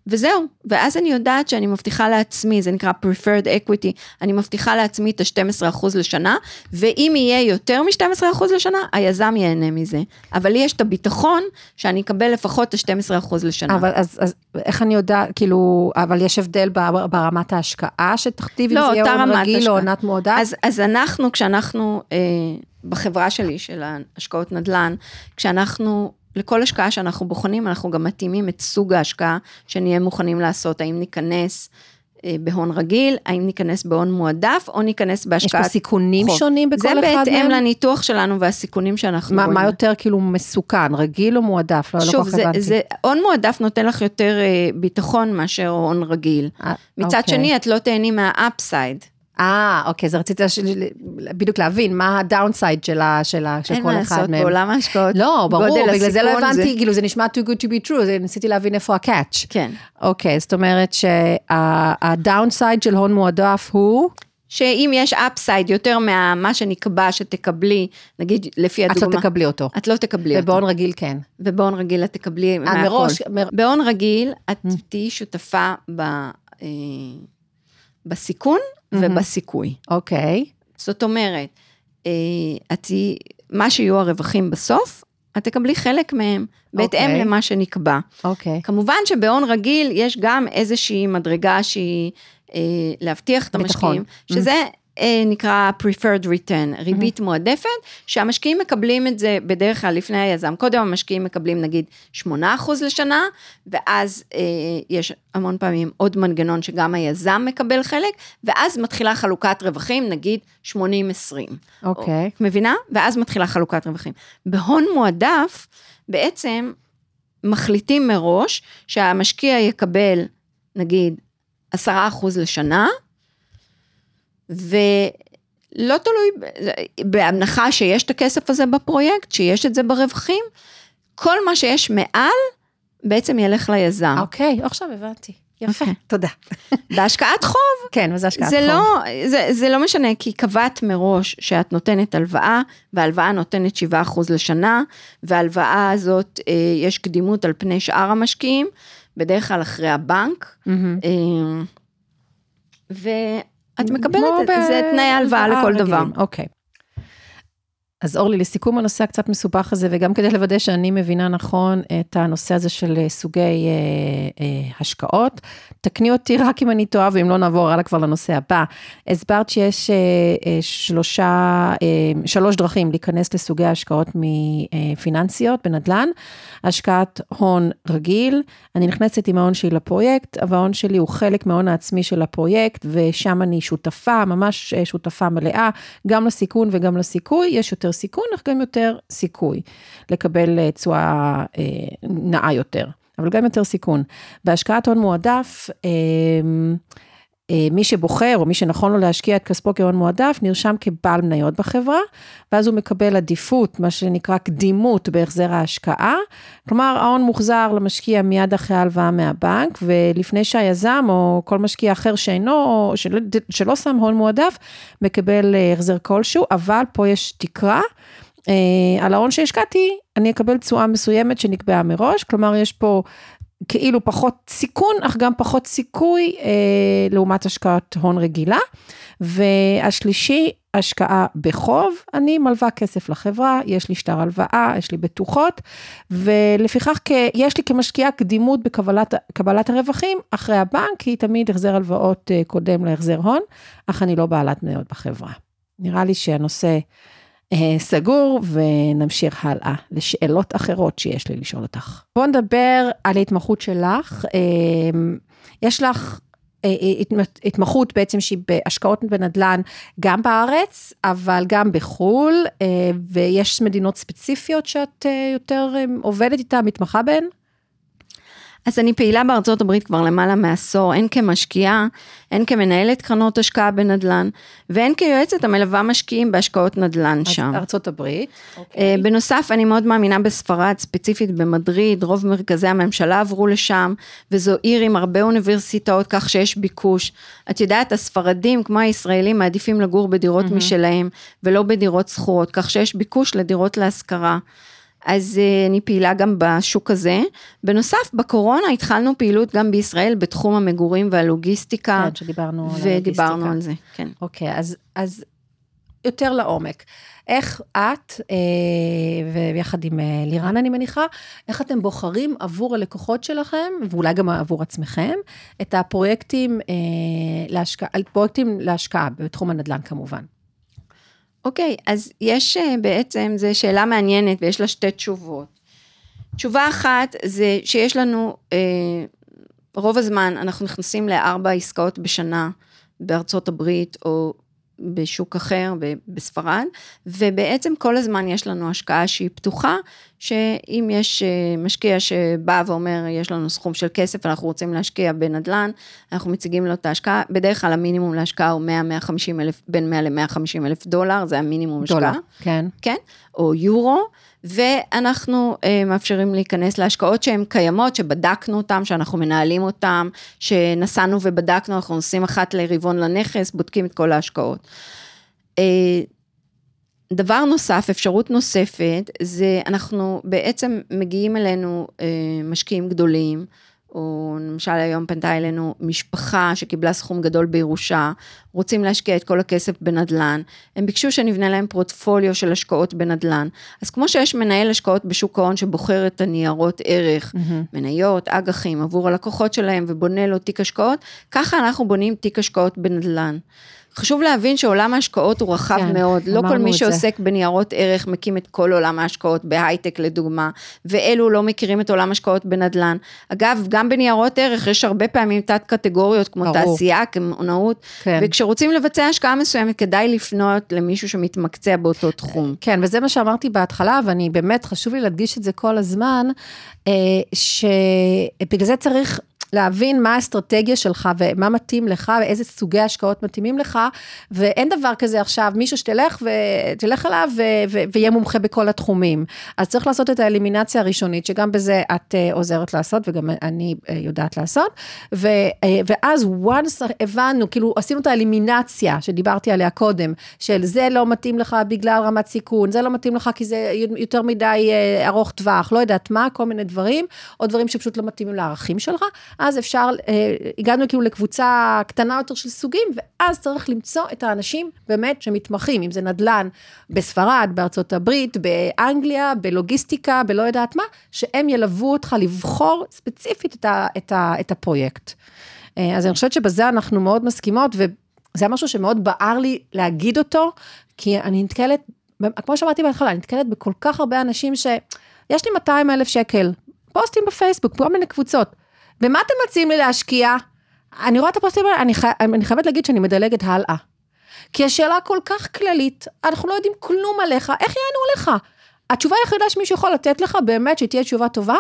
וזהו, ואז אני יודעת שאני מבטיחה לעצמי, זה נקרא preferred equity, אני מבטיחה לעצמי את ה-12% לשנה, ואם יהיה יותר מ-12% לשנה, היזם ייהנה מזה. אבל לי יש את הביטחון שאני אקבל לפחות את ה-12% לשנה. אבל אז, אז איך אני יודעת, כאילו, אבל יש הבדל ברמת ההשקעה שתכתיב אם לא, זה יהיה הון רגיל או. עונת מועדף? אז, אז אנחנו, כשאנחנו, אה, בחברה שלי, של ההשקעות נדל"ן, כשאנחנו, לכל השקעה שאנחנו בוחנים, אנחנו גם מתאימים את סוג ההשקעה שנהיה מוכנים לעשות, האם ניכנס אה, בהון רגיל, האם ניכנס בהון מועדף, או ניכנס יש בהשקעת פה סיכונים חוב. שונים בכל זה אחד מהם? בהתאם לניתוח שלנו והסיכונים שאנחנו מה, רואים. מה יותר כאילו מסוכן, רגיל או מועדף? לא, לא כל שוב, כך זה, הבנתי. זה, הון מועדף נותן לך יותר אה, ביטחון מאשר הון רגיל. אה, מצד אוקיי. שני, את לא תהני מה upside. אה, אוקיי, אז רציתי לש- בדיוק להבין מה ה downside של, של, ה, של אין כל מה אחד לעשות, מהם. בעולם ההשקעות, לא, ברור, בגלל זה לא הבנתי, כאילו זה נשמע too good to be true, ניסיתי להבין איפה הקאץ'. כן. אוקיי, זאת אומרת שה downside של הון מועדף הוא, שאם יש upside יותר ממה שנקבע שתקבלי, נגיד לפי את הדוגמה, לא תקבלי אותו. את לא תקבלי אותו. ובהון רגיל כן. ובהון רגיל את תקבלי מהכל. מראש, מר- בהון רגיל את Mm. תהיי שותפה ב, בסיכון ובסיכוי. אוקיי. זאת אומרת, אה, את מה שיהיו הרווחים בסוף, את תקבלי חלק מהם, בהתאם אוקיי. למה שנקבע. אוקיי. כמובן שבהון רגיל יש גם איזושהי מדרגה שהיא אה, להבטיח את. המשקיעים, שזה אה, נקרא preferred return, ריבית מועדפת, שהמשקיעים מקבלים את זה בדרך כלל לפני היזם. קודם המשקיעים מקבלים נגיד 8% לשנה, ואז אה, יש המון פעמים עוד מנגנון שגם היזם מקבל חלק, ואז מתחילה חלוקת רווחים, נגיד 80-20. אוקיי. את מבינה? ואז מתחילה חלוקת רווחים. בהון מועדף, בעצם מחליטים מראש שהמשקיע יקבל, נגיד, 10% לשנה, ולא תלוי, בהנחה שיש את הכסף הזה בפרויקט, שיש את זה ברווחים, כל מה שיש מעל, בעצם ילך ליזם. אוקיי, עכשיו הבנתי. יפה, אוקיי. תודה. [laughs] בהשקעת חוב, כן, וזה השקעת זה חוב. לא, זה, זה לא משנה, כי קבעת מראש שאת נותנת הלוואה, וההלוואה נותנת 7% לשנה, וההלוואה הזאת, אה, יש קדימות על פני שאר המשקיעים, בדרך כלל אחרי הבנק, מהמם. אה, ואת מקבלת את זה, תנאי הלוואה לכל רגילים. דבר. אוקיי. אז אורלי, לסיכום הנושא הקצת מסובך הזה, וגם כדי לוודא שאני מבינה נכון את הנושא הזה של אה, סוגי אה, אה, השקעות, תקני אותי רק אם אני טועה, ואם לא נעבור הלאה כבר לנושא הבא. הסברת שיש אה, אה, שלושה, אה, שלוש דרכים להיכנס לסוגי השקעות מפיננסיות בנדל"ן. השקעת הון רגיל, אני נכנסת עם ההון שלי לפרויקט, אבל ההון שלי הוא חלק מההון העצמי של הפרויקט, ושם אני שותפה, ממש אה, שותפה מלאה, גם לסיכון וגם לסיכוי, יש יותר סיכון, אך גם יותר סיכוי לקבל אה, תשואה אה, נאה יותר, אבל גם יותר סיכון. בהשקעת הון מועדף, אה, מי שבוחר או מי שנכון לו להשקיע את כספו כהון מועדף, נרשם כבעל מניות בחברה, ואז הוא מקבל עדיפות, מה שנקרא קדימות בהחזר ההשקעה. כלומר, ההון מוחזר למשקיע מיד אחרי ההלוואה מהבנק, ולפני שהיזם או כל משקיע אחר שאינו, שלא, שלא שם הון מועדף, מקבל אה, החזר כלשהו, אבל פה יש תקרה. אה, על ההון שהשקעתי, אני אקבל תשואה מסוימת שנקבעה מראש, כלומר יש פה כאילו פחות סיכון, אך גם פחות סיכוי אה, לעומת השקעת הון רגילה. והשלישי, השקעה בחוב, אני מלווה כסף לחברה, יש לי שטר הלוואה, יש לי בטוחות, ולפיכך יש לי כמשקיעה קדימות בקבלת הרווחים אחרי הבנק, כי תמיד החזר הלוואות אה, קודם להחזר הון, אך אני לא בעלת מניות בחברה. נראה לי שהנושא סגור, ונמשיך הלאה לשאלות אחרות שיש לי לשאול אותך. בואו נדבר על ההתמחות שלך. אה, יש לך אה, התמחות בעצם שהיא בהשקעות בנדל"ן גם בארץ, אבל גם בחו"ל, ויש מדינות ספציפיות שאת יותר עובדת איתן, מתמחה בהן? אז אני פעילה בארצות הברית כבר למעלה מעשור, הן כמשקיעה, הן כמנהלת קרנות השקעה בנדל"ן, והן כיועצת המלווה משקיעים בהשקעות נדל"ן אז שם. ארצות הברית. אוקיי. אוקיי. בנוסף, אני מאוד מאמינה בספרד, ספציפית במדריד, רוב מרכזי הממשלה עברו לשם, וזו עיר עם הרבה אוניברסיטאות, כך שיש ביקוש. את יודעת, הספרדים, כמו הישראלים, מעדיפים לגור בדירות mm-hmm. משלהם, ולא בדירות שכורות, כך שיש ביקוש לדירות להשכרה. אז אה, אני פעילה גם בשוק הזה. בנוסף, בקורונה התחלנו פעילות גם בישראל בתחום המגורים והלוגיסטיקה. כן, שדיברנו על הלוגיסטיקה. ודיברנו על זה, כן. אוקיי, אז, אז יותר לעומק. איך את, אה, ויחד עם אה, לירן אני מניחה, איך אתם בוחרים עבור הלקוחות שלכם, ואולי גם עבור עצמכם, את הפרויקטים להשקעה, פרויקטים להשקעה בתחום הנדל"ן כמובן. אוקיי, אז יש אה, בעצם, זו שאלה מעניינת ויש לה שתי תשובות. תשובה אחת זה שיש לנו, אה, רוב הזמן אנחנו נכנסים לארבע עסקאות בשנה בארצות הברית או בשוק אחר, בספרד, ובעצם כל הזמן יש לנו השקעה שהיא פתוחה, שאם יש אה, משקיע שבא ואומר, יש לנו סכום של כסף, אנחנו רוצים להשקיע בנדל"ן, אנחנו מציגים לו את ההשקעה, בדרך כלל המינימום להשקעה הוא 100-150 אלף, בין 100 ל-150 אלף דולר, זה המינימום דולר, השקעה. כן. כן, או יורו. ואנחנו אה, מאפשרים להיכנס להשקעות שהן קיימות, שבדקנו אותן, שאנחנו מנהלים אותן, שנסענו ובדקנו, אנחנו נוסעים אחת לרבעון לנכס, בודקים את כל ההשקעות. אה, דבר נוסף, אפשרות נוספת, זה אנחנו בעצם מגיעים אלינו אה, משקיעים גדולים, או למשל היום פנתה אלינו משפחה שקיבלה סכום גדול בירושה, רוצים להשקיע את כל הכסף בנדל"ן, הם ביקשו שנבנה להם פורטפוליו של השקעות בנדל"ן. אז כמו שיש מנהל השקעות בשוק ההון שבוחר את הניירות ערך, mm-hmm. מניות, אג"חים, עבור הלקוחות שלהם ובונה לו תיק השקעות, ככה אנחנו בונים תיק השקעות בנדל"ן. חשוב להבין שעולם ההשקעות הוא רחב כן, מאוד, לא כל מי שעוסק זה. בניירות ערך מכיר את כל עולם ההשקעות בהייטק לדוגמה, ואלו לא מכירים את עולם ההשקעות בנדל"ן. אגב, גם בניירות ערך יש הרבה פעמים תת קטגוריות כמו ברור. תעשייה, קמעונאות, כן. וכשרוצים לבצע השקעה מסוימת כדאי לפנות למישהו שמתמקצע באותו תחום. כן, וזה מה שאמרתי בהתחלה, ואני באמת, חשוב לי להדגיש את זה כל הזמן, אה, שבגלל זה צריך להבין מה האסטרטגיה שלך ומה מתאים לך ואיזה סוגי השקעות מתאימים לך, ואין דבר כזה עכשיו, מישהו שתלך ותלך אליו ויהיה מומחה בכל התחומים. אז צריך לעשות את האלימינציה הראשונית, שגם בזה את uh, עוזרת לעשות וגם אני uh, יודעת לעשות, ו, uh, ואז once הבנו, כאילו עשינו את האלימינציה שדיברתי עליה קודם, של זה לא מתאים לך בגלל רמת סיכון, זה לא מתאים לך כי זה יותר מדי ארוך טווח, לא יודעת מה, כל מיני דברים, או דברים שפשוט לא מתאימים לערכים שלך. אז אפשר, אה, הגענו כאילו לקבוצה קטנה יותר של סוגים, ואז צריך למצוא את האנשים באמת שמתמחים, אם זה נדל"ן בספרד, בארצות הברית, באנגליה, בלוגיסטיקה, בלא יודעת מה, שהם ילוו אותך לבחור ספציפית את, ה, את, ה, את הפרויקט. אה, אז אני חושבת שבזה אנחנו מאוד מסכימות, וזה משהו שמאוד בער לי להגיד אותו, כי אני נתקלת, כמו שאמרתי בהתחלה, אני נתקלת בכל כך הרבה אנשים ש... יש לי 200 אלף שקל, פוסטים בפייסבוק, כל מיני קבוצות. במה אתם מציעים לי להשקיע? אני רואה את הפוסטים האלה, אני, חי... אני חייבת להגיד שאני מדלגת הלאה. כי השאלה כל כך כללית, אנחנו לא יודעים כלום עליך, איך יענו לך? התשובה היחידה שמישהו יכול לתת לך, באמת, שתהיה תשובה טובה,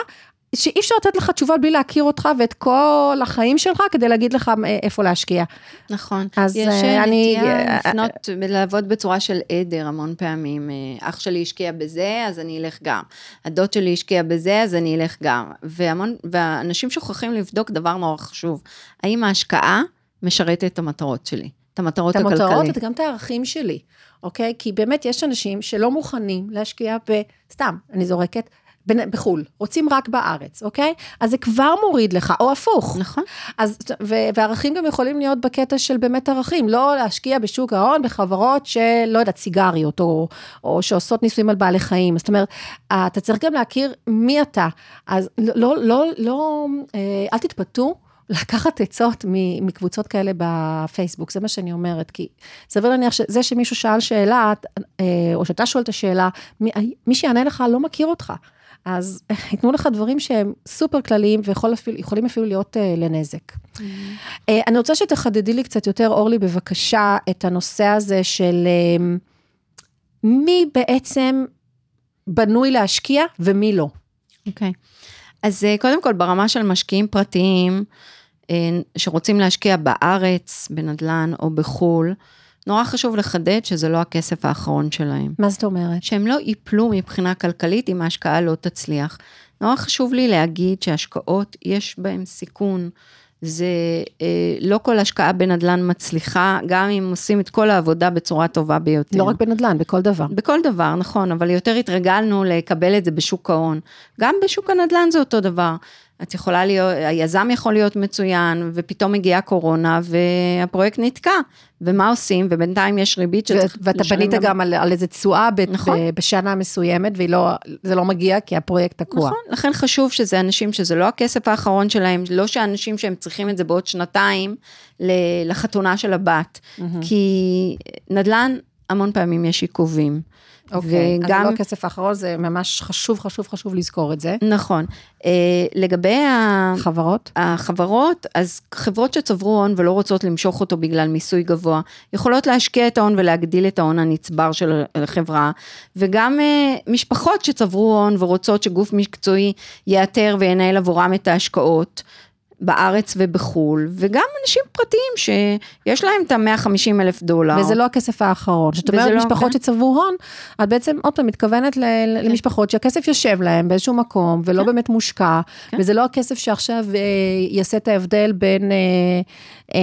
שאי אפשר לתת לך תשובה בלי להכיר אותך ואת כל החיים שלך כדי להגיד לך אה, איפה להשקיע. נכון. אז יש אה, אני... נטייה לפנות, לעבוד בצורה של עדר המון פעמים. אה, אח שלי השקיע בזה, אז אני אלך גם. הדוד שלי השקיע בזה, אז אני אלך גם. והמון, ואנשים שוכחים לבדוק דבר נורא חשוב. האם ההשקעה משרתת את המטרות שלי? את המטרות הכלכליות. את המטרות וגם את הערכים שלי, אוקיי? כי באמת יש אנשים שלא מוכנים להשקיע ב... סתם, אני זורקת. בחו"ל, רוצים רק בארץ, אוקיי? אז זה כבר מוריד לך, או הפוך. נכון. אז, ו- וערכים גם יכולים להיות בקטע של באמת ערכים, לא להשקיע בשוק ההון בחברות של, לא יודעת, סיגריות, או, או שעושות ניסויים על בעלי חיים. זאת אומרת, אתה צריך גם להכיר מי אתה. אז לא, לא, לא, לא אה, אל תתפתו. לקחת עצות מקבוצות כאלה בפייסבוק, זה מה שאני אומרת, כי סביר להניח שזה שמישהו שאל שאלה, אה, או שאתה שואל את השאלה, מי, מי שיענה לך לא מכיר אותך. אז [laughs] ייתנו לך דברים שהם סופר כלליים ויכולים אפילו, להיות uh, לנזק. Mm-hmm. Uh, אני רוצה שתחדדי לי קצת יותר, אורלי, בבקשה, את הנושא הזה של uh, מי בעצם בנוי להשקיע ומי לא. אוקיי. Okay. אז uh, קודם כל, ברמה של משקיעים פרטיים, uh, שרוצים להשקיע בארץ, בנדל"ן או בחו"ל, נורא חשוב לחדד שזה לא הכסף האחרון שלהם. מה זאת אומרת? שהם לא ייפלו מבחינה כלכלית אם ההשקעה לא תצליח. נורא חשוב לי להגיד שהשקעות, יש בהן סיכון. זה אה, לא כל השקעה בנדל"ן מצליחה, גם אם עושים את כל העבודה בצורה טובה ביותר. לא רק בנדל"ן, בכל דבר. בכל דבר, נכון, אבל יותר התרגלנו לקבל את זה בשוק ההון. גם בשוק הנדל"ן זה אותו דבר. את יכולה להיות, היזם יכול להיות מצוין, ופתאום מגיעה קורונה, והפרויקט נתקע. ומה עושים? ובינתיים יש ריבית שצריך לשלם. ואתה בנית גם, גם על, על איזה תשואה נכון. בשנה מסוימת, וזה לא, לא מגיע כי הפרויקט תקוע. נכון, לכן חשוב שזה אנשים שזה לא הכסף האחרון שלהם, לא שאנשים שהם צריכים את זה בעוד שנתיים לחתונה של הבת. Mm-hmm. כי נדל"ן, המון פעמים יש עיכובים. אוקיי, וגם... אז לא הכסף האחרון, זה ממש חשוב, חשוב, חשוב לזכור את זה. נכון. אה, לגבי החברות? החברות, אז חברות שצברו הון ולא רוצות למשוך אותו בגלל מיסוי גבוה, יכולות להשקיע את ההון ולהגדיל את ההון הנצבר של החברה, וגם אה, משפחות שצברו הון ורוצות שגוף מקצועי יאתר וינהל עבורם את ההשקעות. בארץ ובחו"ל, וגם אנשים פרטיים שיש להם את ה-150 אלף דולר. וזה לא הכסף האחרון. זאת אומרת, לא, משפחות כן. שצברו הון, את בעצם, עוד פעם, מתכוונת ל- כן. למשפחות שהכסף יושב להם באיזשהו מקום, ולא כן. באמת מושקע, כן. וזה לא הכסף שעכשיו אה, יעשה את ההבדל בין, אה, אה,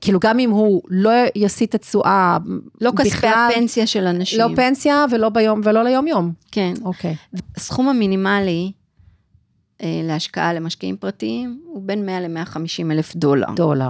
כאילו, גם אם הוא לא יסיט את התשואה, לא כספי הפנסיה של אנשים. לא פנסיה ולא ביום, ולא ליום-יום. כן. אוקיי. הסכום המינימלי, להשקעה למשקיעים פרטיים הוא בין 100 ל-150 אלף דולר. דולר.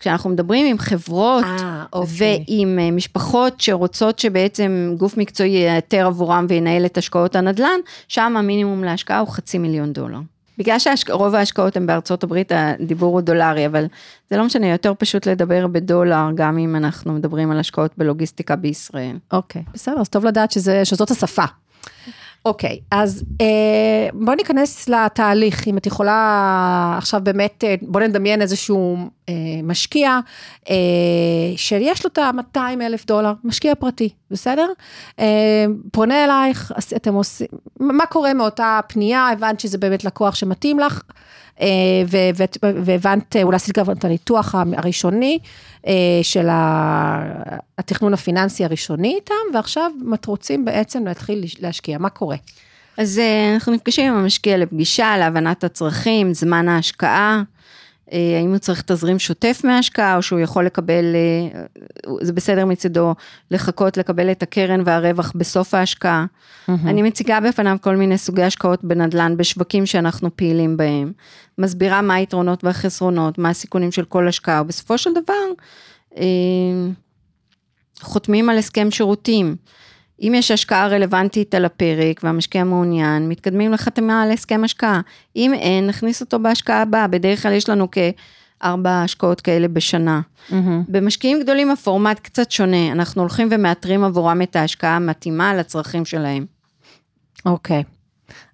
כשאנחנו מדברים עם חברות 아, אוקיי. ועם משפחות שרוצות שבעצם גוף מקצועי יאתר עבורם וינהל את השקעות הנדל"ן, שם המינימום להשקעה הוא חצי מיליון דולר. בגלל שרוב ההשקעות הן בארצות הברית, הדיבור הוא דולרי, אבל זה לא משנה, יותר פשוט לדבר בדולר, גם אם אנחנו מדברים על השקעות בלוגיסטיקה בישראל. אוקיי, בסדר, אז טוב לדעת שזה, שזאת השפה. אוקיי, אז אה, בואי ניכנס לתהליך, אם את יכולה עכשיו באמת, אה, בואי נדמיין איזשהו אה, משקיע, אה, שיש לו את ה-200 אלף דולר, משקיע פרטי, בסדר? אה, פונה אלייך, אתם עושים, מה קורה מאותה פנייה, הבנת שזה באמת לקוח שמתאים לך, והבנת, אולי עשית גם את הניתוח הראשוני אה, של התכנון הפיננסי הראשוני איתם, ועכשיו את רוצים בעצם להתחיל להשקיע, מה קורה? אז אה, אנחנו נפגשים עם המשקיע לפגישה, להבנת הצרכים, זמן ההשקעה. האם הוא צריך תזרים שוטף מההשקעה, או שהוא יכול לקבל, זה בסדר מצידו, לחכות לקבל את הקרן והרווח בסוף ההשקעה. Mm-hmm. אני מציגה בפניו כל מיני סוגי השקעות בנדל"ן בשווקים שאנחנו פעילים בהם, מסבירה מה היתרונות והחסרונות, מה הסיכונים של כל השקעה, ובסופו של דבר, חותמים על הסכם שירותים. אם יש השקעה רלוונטית על הפרק והמשקיע מעוניין, מתקדמים לחתימה על הסכם השקעה. אם אין, נכניס אותו בהשקעה הבאה. בדרך כלל יש לנו כארבע השקעות כאלה בשנה. Mm-hmm. במשקיעים גדולים הפורמט קצת שונה, אנחנו הולכים ומאתרים עבורם את ההשקעה המתאימה לצרכים שלהם. אוקיי. Okay.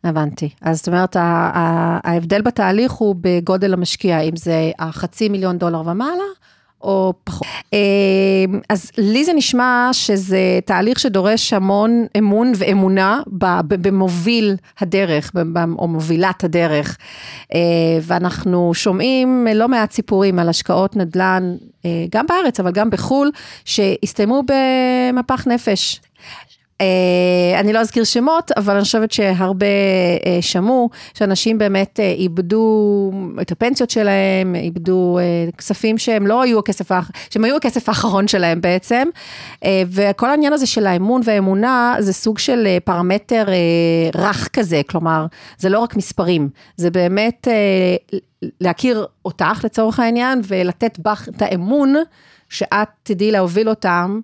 הבנתי. אז זאת אומרת, ההבדל בתהליך הוא בגודל המשקיע, אם זה החצי מיליון דולר ומעלה, או פחות. אמ, אז לי זה נשמע שזה תהליך שדורש המון אמון ואמונה במוביל הדרך, או מובילת הדרך. אה, ואנחנו שומעים לא מעט סיפורים על השקעות נדל"ן, אה, גם בארץ, אבל גם בחו"ל, שהסתיימו במפח נפש. אה, אני לא אזכיר שמות, אבל אני חושבת שהרבה אה, שמעו, שאנשים באמת אה, איבדו את הפנסיות שלהם, איבדו כספים שהם לא היו הכסף, שהם היו הכסף האחרון שלהם בעצם, וכל העניין הזה של האמון והאמונה זה סוג של פרמטר רך כזה, כלומר, זה לא רק מספרים, זה באמת להכיר אותך לצורך העניין, ולתת בך את האמון שאת תדעי להוביל אותם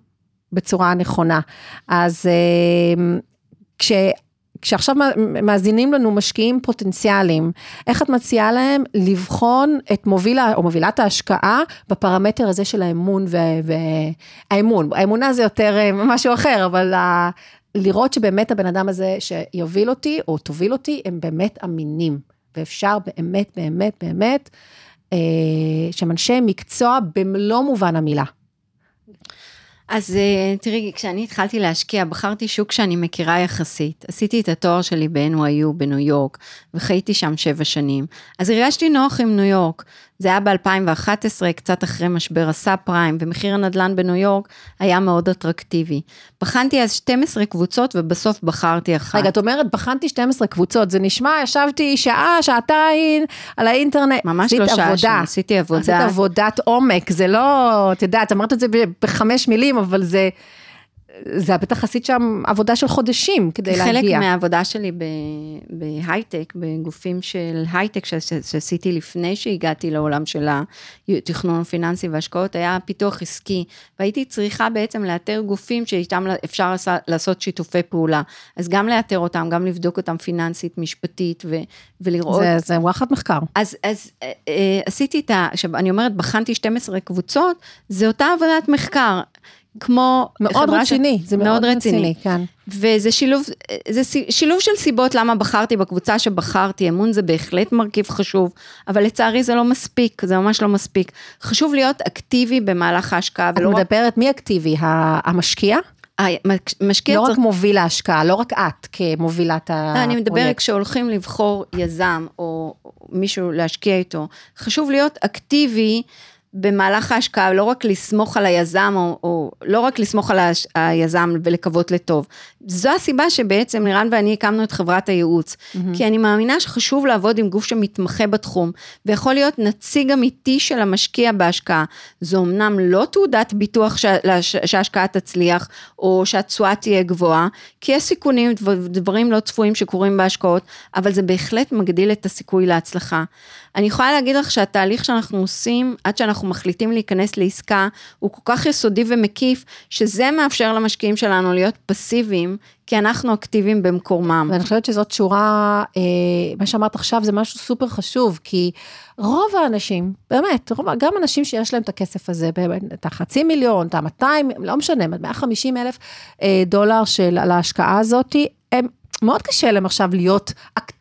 בצורה הנכונה. אז אה, כש... כשעכשיו מאזינים לנו משקיעים פוטנציאליים, איך את מציעה להם לבחון את מובילה או מובילת ההשקעה בפרמטר הזה של האמון והאמון, האמונה זה יותר אה, משהו אחר, אבל ה... לראות שבאמת הבן אדם הזה שיוביל אותי או תוביל אותי, הם באמת אמינים, ואפשר באמת, באמת, באמת, אה, שהם אנשי מקצוע במלוא מובן המילה. אז אה, תראי, כשאני התחלתי להשקיע, בחרתי שוק שאני מכירה יחסית. עשיתי את התואר שלי ב-NYU בניו יורק, וחייתי שם שבע שנים. אז הרגשתי נוח עם ניו יורק. זה היה ב-2011, קצת אחרי משבר הסאב פריים, ומחיר הנדל"ן בניו יורק היה מאוד אטרקטיבי. בחנתי אז 12 קבוצות, ובסוף בחרתי אחת. רגע, את אומרת, בחנתי 12 קבוצות, זה נשמע, ישבתי שעה, שעתיים על האינטרנט. ממש לא שעה שם, עשיתי עבודה. עשית עבודת עומק, זה לא, את יודעת, אמרת את זה בחמש מילים, אבל זה... זה בטח עשית שם עבודה של חודשים כדי חלק להגיע. חלק מהעבודה שלי בהייטק, בגופים של הייטק שעשיתי לפני שהגעתי לעולם של התכנון הפיננסי והשקעות, היה פיתוח עסקי, והייתי צריכה בעצם לאתר גופים שאיתם אפשר לעשות שיתופי פעולה. אז גם לאתר אותם, גם לבדוק אותם פיננסית, משפטית, ו, ולראות. זה, זה וואחד מחקר. אז, אז אה, אה, עשיתי את ה... עכשיו, אני אומרת, בחנתי 12 קבוצות, זה אותה עבודת מחקר. כמו מאוד רציני, ש... זה מאוד, מאוד רציני, רציני, כן. וזה שילוב, זה שילוב של סיבות למה בחרתי בקבוצה שבחרתי, אמון זה בהחלט מרכיב חשוב, אבל לצערי זה לא מספיק, זה ממש לא מספיק. חשוב להיות אקטיבי במהלך ההשקעה. את מדברת מי אקטיבי, המשקיע? המשקיע לא צריך... רק מוביל ההשקעה, לא רק את כמובילת הפרויקט. לא, אני מדברת כשהולכים לבחור יזם או מישהו להשקיע איתו, חשוב להיות אקטיבי. במהלך ההשקעה, לא רק לסמוך על היזם, או, או לא רק לסמוך על היזם ולקוות לטוב. זו הסיבה שבעצם לירן ואני הקמנו את חברת הייעוץ. Mm-hmm. כי אני מאמינה שחשוב לעבוד עם גוף שמתמחה בתחום, ויכול להיות נציג אמיתי של המשקיע בהשקעה. זו אמנם לא תעודת ביטוח ש, שההשקעה תצליח, או שהתשואה תהיה גבוהה, כי יש סיכונים, דברים לא צפויים שקורים בהשקעות, אבל זה בהחלט מגדיל את הסיכוי להצלחה. אני יכולה להגיד לך שהתהליך שאנחנו עושים, עד שאנחנו מחליטים להיכנס לעסקה, הוא כל כך יסודי ומקיף, שזה מאפשר למשקיעים שלנו להיות פסיביים, כי אנחנו אקטיביים במקומם. ואני חושבת שזאת שורה, אה, מה שאמרת עכשיו זה משהו סופר חשוב, כי רוב האנשים, באמת, רוב, גם אנשים שיש להם את הכסף הזה, את החצי מיליון, את ה-200, לא משנה, 150 אלף אה, דולר של, על ההשקעה הזאת, הם מאוד קשה להם עכשיו להיות אקטיביים,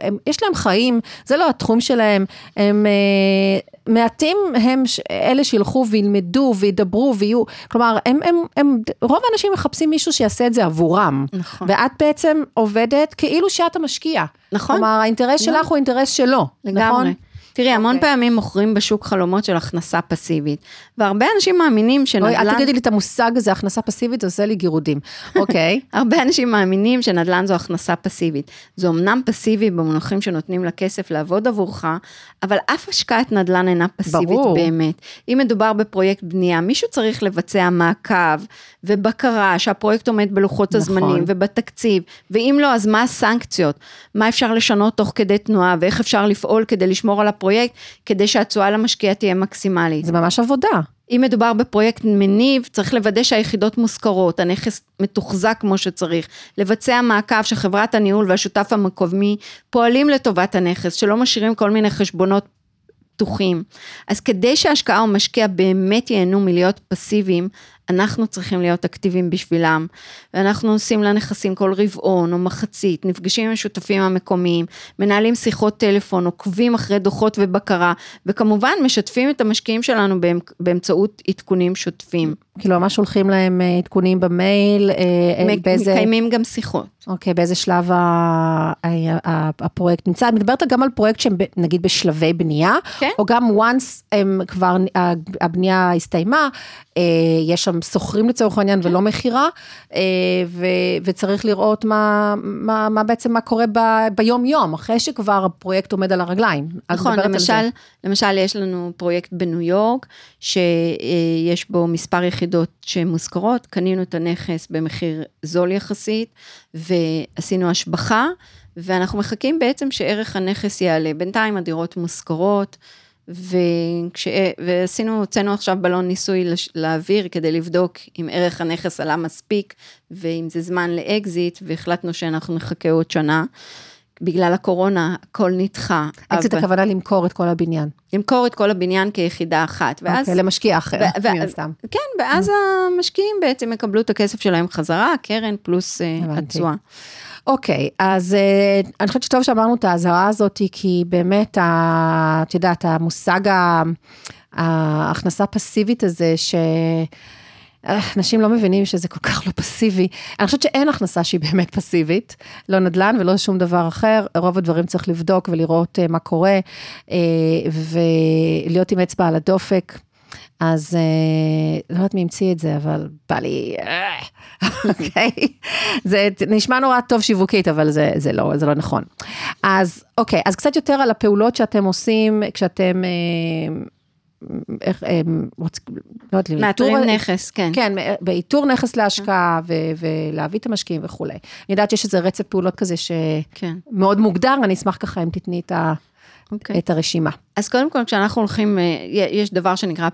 הם, יש להם חיים, זה לא התחום שלהם, הם אה, מעטים הם אלה שילכו וילמדו וידברו ויהיו, כלומר, הם, הם, הם, רוב האנשים מחפשים מישהו שיעשה את זה עבורם. נכון. ואת בעצם עובדת כאילו שאת המשקיע. נכון. כלומר, האינטרס לא. שלך הוא אינטרס שלו, לגמרי. נכון? תראי, okay. המון אוקיי. פעמים מוכרים בשוק חלומות של הכנסה פסיבית, והרבה אנשים מאמינים שנדל"ן... אוי, אל תגידי לי את המושג הזה, הכנסה פסיבית, זה עושה לי גירודים. אוקיי. Okay. [laughs] הרבה אנשים מאמינים שנדל"ן זו הכנסה פסיבית. זה אמנם פסיבי במונחים שנותנים לכסף לעבוד עבורך, אבל אף השקעת נדל"ן אינה פסיבית ברור. באמת. אם מדובר בפרויקט בנייה, מישהו צריך לבצע מעקב ובקרה שהפרויקט עומד בלוחות נכון. הזמנים ובתקציב, ואם לא, אז מה הסנקציות? מה אפשר לשנות תוך כדי תנועה, ואיך אפשר לפעול כדי לשמור על הפרויקט, כדי שהתשואה למשקיע תהיה מקסימלית. זה ממש עבודה. אם מדובר בפרויקט מניב, צריך לוודא שהיחידות מושכרות, הנכס מתוחזק כמו שצריך, לבצע מעקב שחברת הניהול והשותף המקומי פועלים לטובת הנכס, שלא משאירים כל מיני חשבונות פתוחים. אז כדי שההשקעה או משקיע באמת ייהנו מלהיות פסיביים, אנחנו צריכים להיות אקטיביים בשבילם, ואנחנו עושים לנכסים כל רבעון או מחצית, נפגשים עם השותפים המקומיים, מנהלים שיחות טלפון, עוקבים אחרי דוחות ובקרה, וכמובן משתפים את המשקיעים שלנו באמצעות עדכונים שוטפים. כאילו ממש שולחים להם אה, עדכונים במייל, אה, אה, באיזה... מקיימים גם שיחות. אוקיי, באיזה שלב הפרויקט נמצא? את מדברת גם על פרויקט שהם נגיד בשלבי בנייה, כן. או גם once הם כבר, הבנייה הסתיימה, יש שם שוכרים לצורך העניין ולא מכירה, אה, ו- וצריך לראות מה, מה, מה בעצם, מה קורה ב- ביום-יום, אחרי שכבר הפרויקט עומד על הרגליים. נכון. למשל, למשל יש לנו פרויקט בניו יורק, שיש בו מספר יחידות שמושכרות, קנינו את הנכס במחיר זול יחסית, ועשינו השבחה, ואנחנו מחכים בעצם שערך הנכס יעלה. בינתיים הדירות מושכרות, וכש... ועשינו, הוצאנו עכשיו בלון ניסוי לש... לאוויר כדי לבדוק אם ערך הנכס עלה מספיק, ואם זה זמן לאקזיט, והחלטנו שאנחנו נחכה עוד שנה. בגלל הקורונה, הכל נדחה. אקזיט אבל- הכוונה למכור את כל הבניין. למכור את כל הבניין כיחידה אחת, ואז... אוקיי, למשקיע אחר, ו- ו- מן הסתם. כן, ואז המשקיעים בעצם יקבלו את הכסף שלהם חזרה, הקרן פלוס אה, הבנתי. אוקיי, אז אה, אני חושבת שטוב שאמרנו את האזהרה הזאת, כי באמת, ה- את יודעת, המושג ההכנסה הפסיבית הזה, ש... אה, אנשים לא מבינים שזה כל כך לא פסיבי. אני חושבת שאין הכנסה שהיא באמת פסיבית, לא נדל"ן ולא שום דבר אחר, רוב הדברים צריך לבדוק ולראות אה, מה קורה, ולהיות עם אצבע על הדופק. אז אה, לא יודעת מי המציא את זה, אבל בא לי, אה, [laughs] אוקיי? זה נשמע נורא טוב שיווקית, אבל זה, זה, לא, זה לא נכון. אז אוקיי, אז קצת יותר על הפעולות שאתם עושים כשאתם, אה, איך, אה, רוצ, לא יודעת, מאתרים נכס, כן. כן, באיתור נכס להשקעה ולהביא את המשקיעים וכולי. אני יודעת שיש איזה רצף פעולות כזה כן, שמאוד מוגדר, אני אשמח ככה אם תתני את, ה- אוקיי. את הרשימה. אז קודם כל, כשאנחנו הולכים, אה, יש דבר שנקרא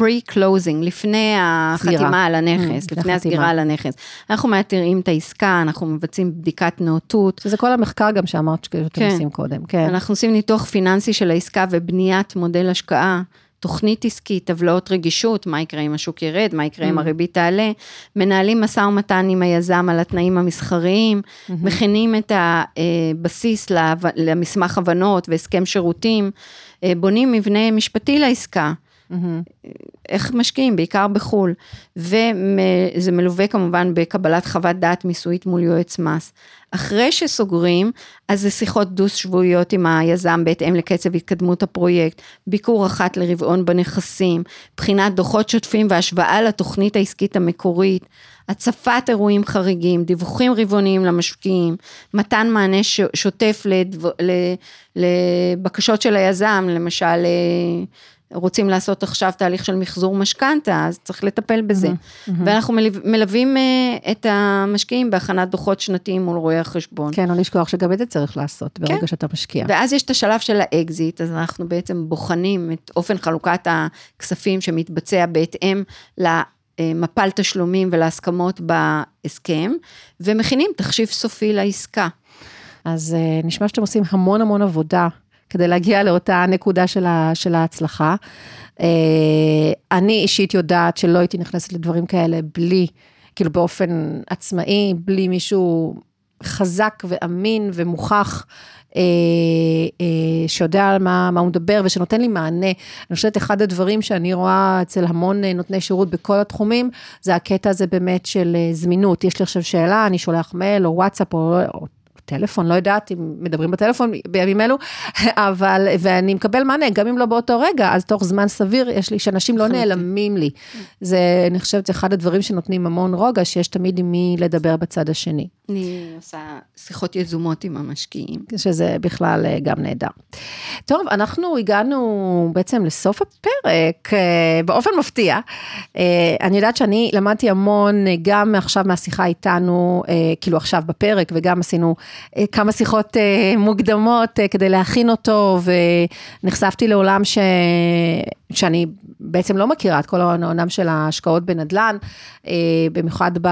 pre-closing, לפני החתימה סגירה. על הנכס, Mm, לפני. הסגירה על הנכס. אנחנו מאתרים את העסקה, אנחנו מבצעים בדיקת נאותות, שזה כל המחקר גם שאמרת שאתם כן. עושים קודם, כן. אנחנו עושים ניתוח פיננסי של העסקה ובניית מודל השקעה, תוכנית עסקית, טבלאות רגישות, מה יקרה אם השוק ירד, מה יקרה אם הריבית תעלה, מנהלים משא ומתן עם היזם על התנאים המסחריים, מכינים את הבסיס להב- למסמך הבנות והסכם שירותים, אה, בונים מבנה משפטי לעסקה. איך משקיעים, בעיקר בחו"ל, וזה מלווה כמובן בקבלת חוות דעת מיסויית מול יועץ מס. אחרי שסוגרים, אז זה שיחות דו-שבועיות עם היזם בהתאם לקצב התקדמות הפרויקט, ביקור אחת לרבעון בנכסים, בחינת דוחות שוטפים והשוואה לתוכנית העסקית המקורית, הצפת אירועים חריגים, דיווחים רבעוניים למשקיעים, מתן מענה ש- שוטף לדב, ל, לבקשות של היזם, למשל, אה, רוצים לעשות עכשיו תהליך של מחזור משכנתה, אז צריך לטפל בזה. ואנחנו מלו- מלווים אה, את המשקיעים בהכנת דוחות שנתיים מול רואי החשבון. כן, לא לשכוח שגם את זה צריך לעשות ברגע כן. שאתה משקיע. ואז יש את השלב של האקזיט, אז אנחנו בעצם בוחנים את אופן חלוקת הכספים שמתבצע בהתאם למפל תשלומים ולהסכמות בהסכם, ומכינים תחשיב סופי לעסקה. אז אה, נשמע שאתם עושים המון המון עבודה כדי להגיע לאותה נקודה של, ה, של ההצלחה. אה, אני אישית יודעת שלא הייתי נכנסת לדברים כאלה בלי, כאילו באופן עצמאי, בלי מישהו חזק ואמין ומוכח. אה, אה, שיודע על מה, מה הוא מדבר ושנותן לי מענה. אני חושבת אחד הדברים שאני רואה אצל המון אה, נותני שירות בכל התחומים, זה הקטע הזה באמת של זמינות. יש לי עכשיו שאלה, אני שולח מייל או וואטסאפ או, או טלפון, לא יודעת אם מדברים בטלפון בימים אלו, [laughs] אבל, ואני מקבל מענה, גם אם לא באותו רגע, אז תוך זמן סביר, יש לי, שאנשים לא. נעלמים לי. זה, אני חושבת, אחד הדברים שנותנים המון רוגע, שיש תמיד עם מי לדבר בצד השני. אני עושה שיחות יזומות עם המשקיעים. שזה בכלל אה, גם נהדר. טוב, אנחנו הגענו בעצם לסוף הפרק, אה, באופן מפתיע. אה, אני יודעת שאני למדתי המון, גם עכשיו מהשיחה איתנו, כאילו עכשיו בפרק, וגם עשינו כמה שיחות מוקדמות כדי להכין אותו, ונחשפתי לעולם ש... שאני בעצם לא מכירה את כל העולם של ההשקעות בנדל"ן, אה, במיוחד ב...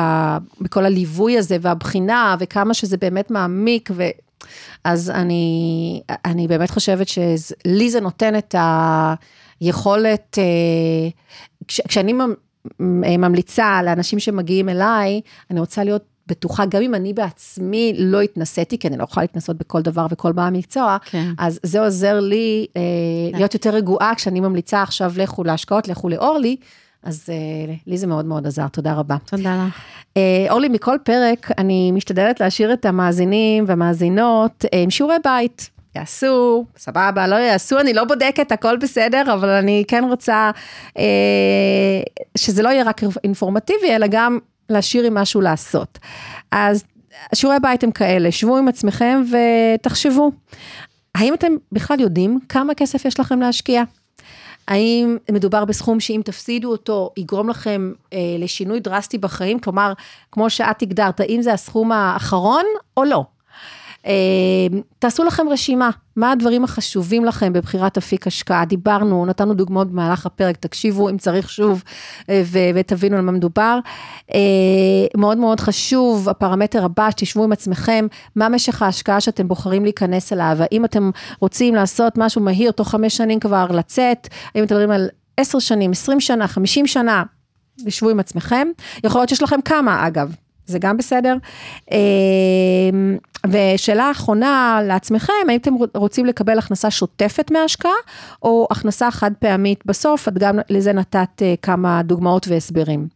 בכל הליווי הזה והבחינה, וכמה שזה באמת מעמיק, ו... אז אני, אני באמת חושבת שלי זה נותן את היכולת, אה, כש, כשאני ממ- ממליצה לאנשים שמגיעים אליי, אני רוצה להיות בטוחה, גם אם אני בעצמי לא התנסיתי, כי אני לא יכולה להתנסות בכל דבר וכל בעל מקצוע, כן. אז זה עוזר לי אה, להיות יותר רגועה כשאני ממליצה עכשיו לכו להשקעות, לכו לאורלי, אז אה, לי זה מאוד מאוד עזר, תודה רבה. תודה לך. אה, אורלי, מכל פרק אני משתדלת להשאיר את המאזינים והמאזינות אה, עם שיעורי בית. יעשו, סבבה, לא יעשו, אני לא בודקת, הכל בסדר, אבל אני כן רוצה אה, שזה לא יהיה רק אינפורמטיבי, אלא גם להשאיר עם משהו לעשות. אז שיעורי בית הם כאלה, שבו עם עצמכם ותחשבו. האם אתם בכלל יודעים כמה כסף יש לכם להשקיע? האם מדובר בסכום שאם תפסידו אותו, יגרום לכם אה, לשינוי דרסטי בחיים? כלומר, כמו שאת הגדרת, האם זה הסכום האחרון או לא? אה, תעשו לכם רשימה, מה הדברים החשובים לכם בבחירת אפיק השקעה? דיברנו, נתנו דוגמאות במהלך הפרק, תקשיבו אם צריך שוב אה, ותבינו על מה מדובר. אה, מאוד מאוד חשוב, הפרמטר הבא, שתשבו עם עצמכם, מה משך ההשקעה שאתם בוחרים להיכנס אליו? האם אתם רוצים לעשות משהו מהיר, תוך חמש שנים כבר לצאת? האם אתם מדברים על עשר שנים, עשרים שנה, חמישים שנה? תשבו עם עצמכם. יכול להיות שיש לכם כמה, אגב, זה גם בסדר. ושאלה אחרונה לעצמכם, האם אתם רוצים לקבל הכנסה שוטפת מההשקעה, או הכנסה חד פעמית בסוף, את גם לזה נתת אה, כמה דוגמאות והסברים.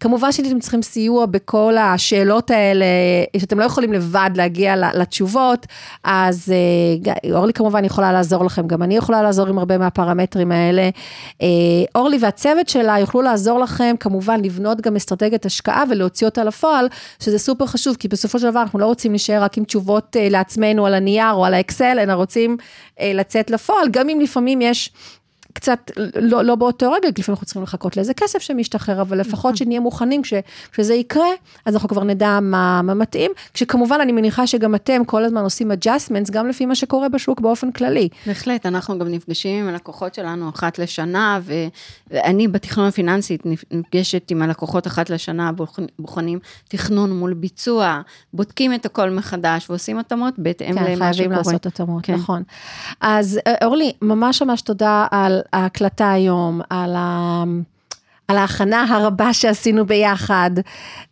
כמובן שאתם צריכים סיוע בכל השאלות האלה, שאתם לא יכולים לבד להגיע לתשובות, אז אה, אורלי כמובן יכולה לעזור לכם, גם אני יכולה לעזור עם הרבה מהפרמטרים האלה. אה, אורלי והצוות שלה יוכלו לעזור לכם, כמובן לבנות גם אסטרטגיית השקעה ולהוציא אותה לפועל, שזה סופר חשוב, כי בסופו של דבר אנחנו לא רוצים להישאר רק עם תשובות אה, לעצמנו על הנייר או על האקסל, אלא רוצים אה, לצאת לפועל, גם אם לפעמים יש קצת לא, לא באותו רגע, לפעמים אנחנו צריכים לחכות לאיזה כסף שמשתחרר, אבל לפחות נכון. שנהיה מוכנים כש, כשזה יקרה, אז אנחנו כבר נדע מה, מה מתאים. כשכמובן אני מניחה שגם אתם כל הזמן עושים adjustments, גם לפי מה שקורה בשוק באופן כללי. בהחלט, אנחנו גם נפגשים עם הלקוחות שלנו אחת לשנה, ו, ואני בתכנון הפיננסי נפגשת עם הלקוחות אחת לשנה, בוחנים תכנון מול ביצוע, בודקים את הכל מחדש ועושים התאמות בהתאם כן, למה שקורה. כן, חייבים לעשות התאמות, כן. נכון. אז אה, אורלי, ממש ממש תודה על ההקלטה היום, על ה... על ההכנה הרבה שעשינו ביחד.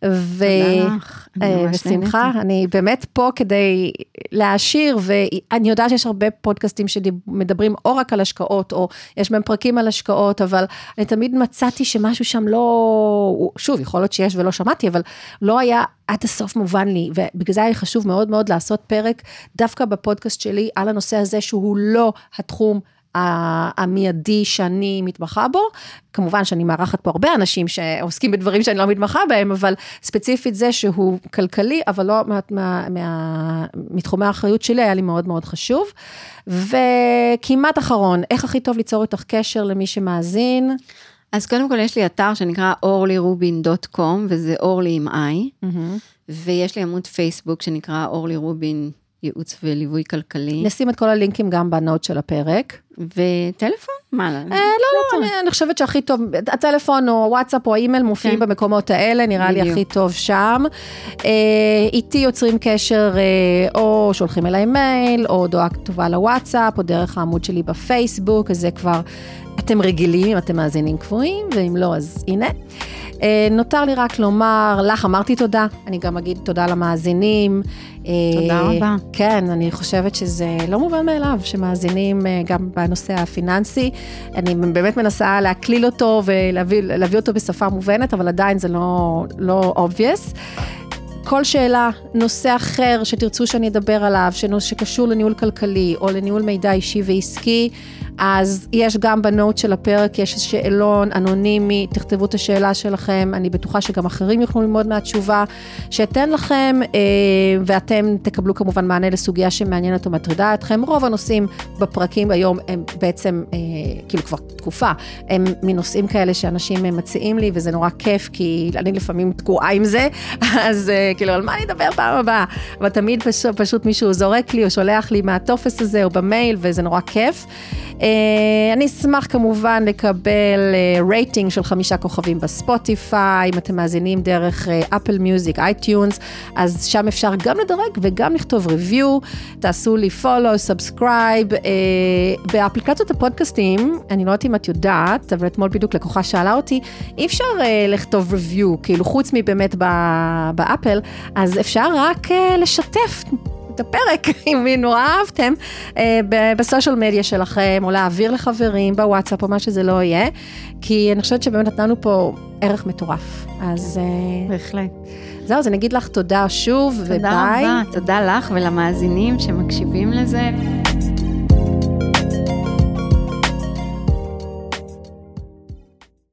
ו... תודה לך, אני ממש בשמחה, אני באמת פה כדי להעשיר, ואני יודעת שיש הרבה פודקאסטים שמדברים או רק על השקעות, או יש בהם פרקים על השקעות, אבל אני תמיד מצאתי שמשהו שם לא, שוב, יכול להיות שיש ולא שמעתי, אבל לא היה עד הסוף מובן לי, ובגלל זה היה חשוב מאוד מאוד לעשות פרק דווקא בפודקאסט שלי על הנושא הזה שהוא לא התחום. המיידי שאני מתמחה בו. כמובן שאני מארחת פה הרבה אנשים שעוסקים בדברים שאני לא מתמחה בהם, אבל ספציפית זה שהוא כלכלי, אבל לא מה, מה, מה, מתחומי האחריות שלי, היה לי מאוד מאוד חשוב. וכמעט אחרון, איך הכי טוב ליצור איתך קשר למי שמאזין? אז קודם כל יש לי אתר שנקרא orlyrubin.com, וזה אורלי עם איי, mm-hmm. ויש לי עמוד פייסבוק שנקרא אורלי רובין ייעוץ וליווי כלכלי. נשים את כל הלינקים גם בנוט של הפרק. וטלפון? מה? אה, לא, לא, אני, אני חושבת שהכי טוב, הטלפון או וואטסאפ או האימייל מופיעים כן. במקומות האלה, נראה בדיוק. לי הכי טוב שם. אה, איתי יוצרים קשר אה, או שולחים אליי מייל, או הודעה כתובה לוואטסאפ, או דרך העמוד שלי בפייסבוק, אז זה כבר, אתם רגילים אם אתם מאזינים קבועים, ואם לא, אז הנה. אה, נותר לי רק לומר לך, אמרתי תודה, אני גם אגיד תודה למאזינים. תודה אה, רבה. כן, אני חושבת שזה לא מובן מאליו שמאזינים אה, גם בנושא הפיננסי. אני באמת מנסה להקליל אותו ולהביא אותו בשפה מובנת, אבל עדיין זה לא, לא obvious. כל שאלה, נושא אחר שתרצו שאני אדבר עליו, שקשור לניהול כלכלי או לניהול מידע אישי ועסקי, אז יש גם בנוט של הפרק, יש שאלון אנונימי, תכתבו את השאלה שלכם, אני בטוחה שגם אחרים יוכלו ללמוד מהתשובה שאתן לכם, אה, ואתם תקבלו כמובן מענה לסוגיה שמעניינת או מטרידה אתכם. רוב הנושאים בפרקים היום הם בעצם, אה, כאילו כבר תקופה, הם מנושאים כאלה שאנשים מציעים לי, וזה נורא כיף, כי אני לפעמים תקועה עם זה, [laughs] אז אה, כאילו, על מה אני אדבר פעם הבאה? אבל תמיד פשוט, פשוט מישהו זורק לי או שולח לי מהטופס הזה או במייל, וזה נורא כיף. אה, אני אשמח כמובן לקבל רייטינג אה, של חמישה כוכבים ב Spotify, אם אתם מאזינים דרך Apple Music, iTunes, אז שם אפשר גם לדרג וגם לכתוב review, תעשו לי follow, subscribe. באפליקציות הפודקאסטים, אני לא יודעת אם את יודעת, אבל אתמול בדיוק לקוחה שאלה אותי, אי אפשר uh, לכתוב ריוויו, כאילו חוץ מבאמת באפל, אז אפשר רק uh, לשתף את הפרק, [laughs] אם נורא אהבתם, אה, בסושיאל מדיה שלכם, או להעביר לחברים בוואטסאפ, או מה שזה לא יהיה, כי אני חושבת שבאמת נתנו פה ערך מטורף. אז... אה, בהחלט. זהו, אז אני אגיד לך תודה שוב, תודה וביי. תודה רבה, תודה לך ולמאזינים שמקשיבים לזה.